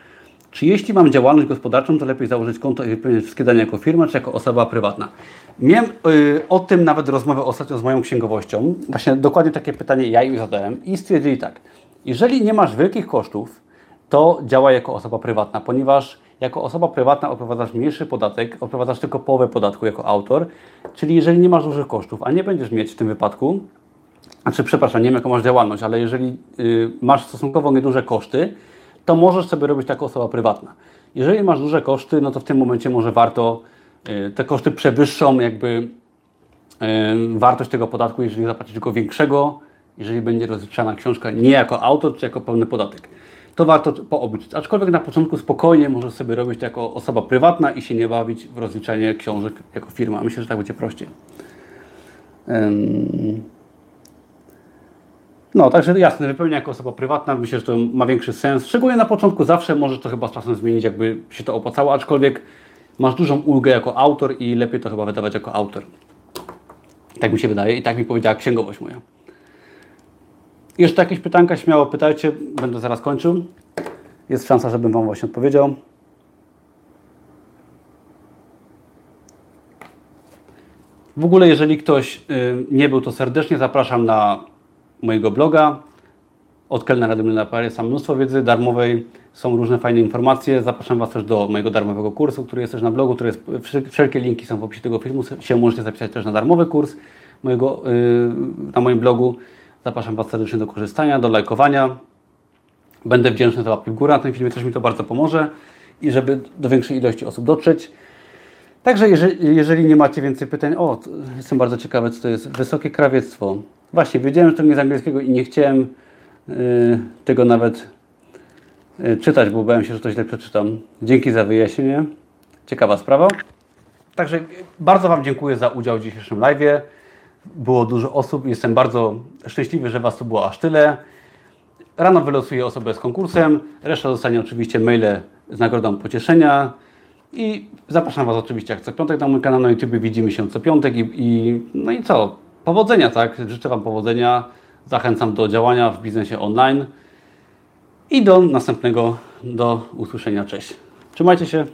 Czy jeśli mam działalność gospodarczą, to lepiej założyć konto i wszystkie dane jako firma, czy jako osoba prywatna? Miałem y, o tym nawet rozmowę ostatnio z moją księgowością. Właśnie dokładnie takie pytanie ja im zadałem i stwierdzili tak. Jeżeli nie masz wielkich kosztów, to działa jako osoba prywatna, ponieważ jako osoba prywatna odprowadzasz mniejszy podatek, odprowadzasz tylko połowę podatku jako autor, czyli jeżeli nie masz dużych kosztów, a nie będziesz mieć w tym wypadku, znaczy przepraszam, nie wiem jaką masz działalność, ale jeżeli y, masz stosunkowo nieduże koszty, to możesz sobie robić jako osoba prywatna. Jeżeli masz duże koszty, no to w tym momencie może warto, y, te koszty przewyższą jakby y, wartość tego podatku, jeżeli zapłacisz tylko większego, jeżeli będzie rozliczana książka nie jako autor, czy jako pełny podatek. To warto poobliczyć. Aczkolwiek na początku spokojnie możesz sobie robić to jako osoba prywatna i się nie bawić w rozliczanie książek jako firma. Myślę, że tak będzie prościej. No, także jasne, wypełnienie jako osoba prywatna, myślę, że to ma większy sens. Szczególnie na początku zawsze możesz to chyba z czasem zmienić, jakby się to opłacało, aczkolwiek masz dużą ulgę jako autor i lepiej to chyba wydawać jako autor. Tak mi się wydaje i tak mi powiedziała księgowość moja. Jeszcze jakieś pytanka, śmiało pytajcie, będę zaraz kończył. Jest szansa, żebym Wam właśnie odpowiedział. W ogóle, jeżeli ktoś y, nie był, to serdecznie zapraszam na mojego bloga. Od Kelnera do Milionera jest tam mnóstwo wiedzy darmowej, są różne fajne informacje. Zapraszam Was też do mojego darmowego kursu, który jest też na blogu, który jest, wszelkie linki są w opisie tego filmu. Się możecie zapisać też na darmowy kurs mojego, yy, na moim blogu. Zapraszam Was serdecznie do korzystania, do lajkowania. Będę wdzięczny za łapki w górę na tym filmie, też mi to bardzo pomoże i żeby do większej ilości osób dotrzeć. Także jeżeli, nie macie więcej pytań, o, jestem bardzo ciekawy, co to jest wysokie krawiectwo. Właśnie, wiedziałem, że to nie z angielskiego i nie chciałem yy, tego nawet yy, czytać, bo bałem się, że to źle przeczytam. Dzięki za wyjaśnienie. Ciekawa sprawa. Także bardzo Wam dziękuję za udział w dzisiejszym live. Było dużo osób jestem bardzo szczęśliwy, że Was tu było aż tyle. Rano wylosuję osobę z konkursem, reszta dostanie oczywiście maile z nagrodą pocieszenia i zapraszam Was oczywiście jak co piątek na mój kanał na YouTube, widzimy się co piątek i, i no i co, powodzenia, tak? Życzę Wam powodzenia, zachęcam do działania w biznesie online i do następnego, do usłyszenia, cześć. Trzymajcie się.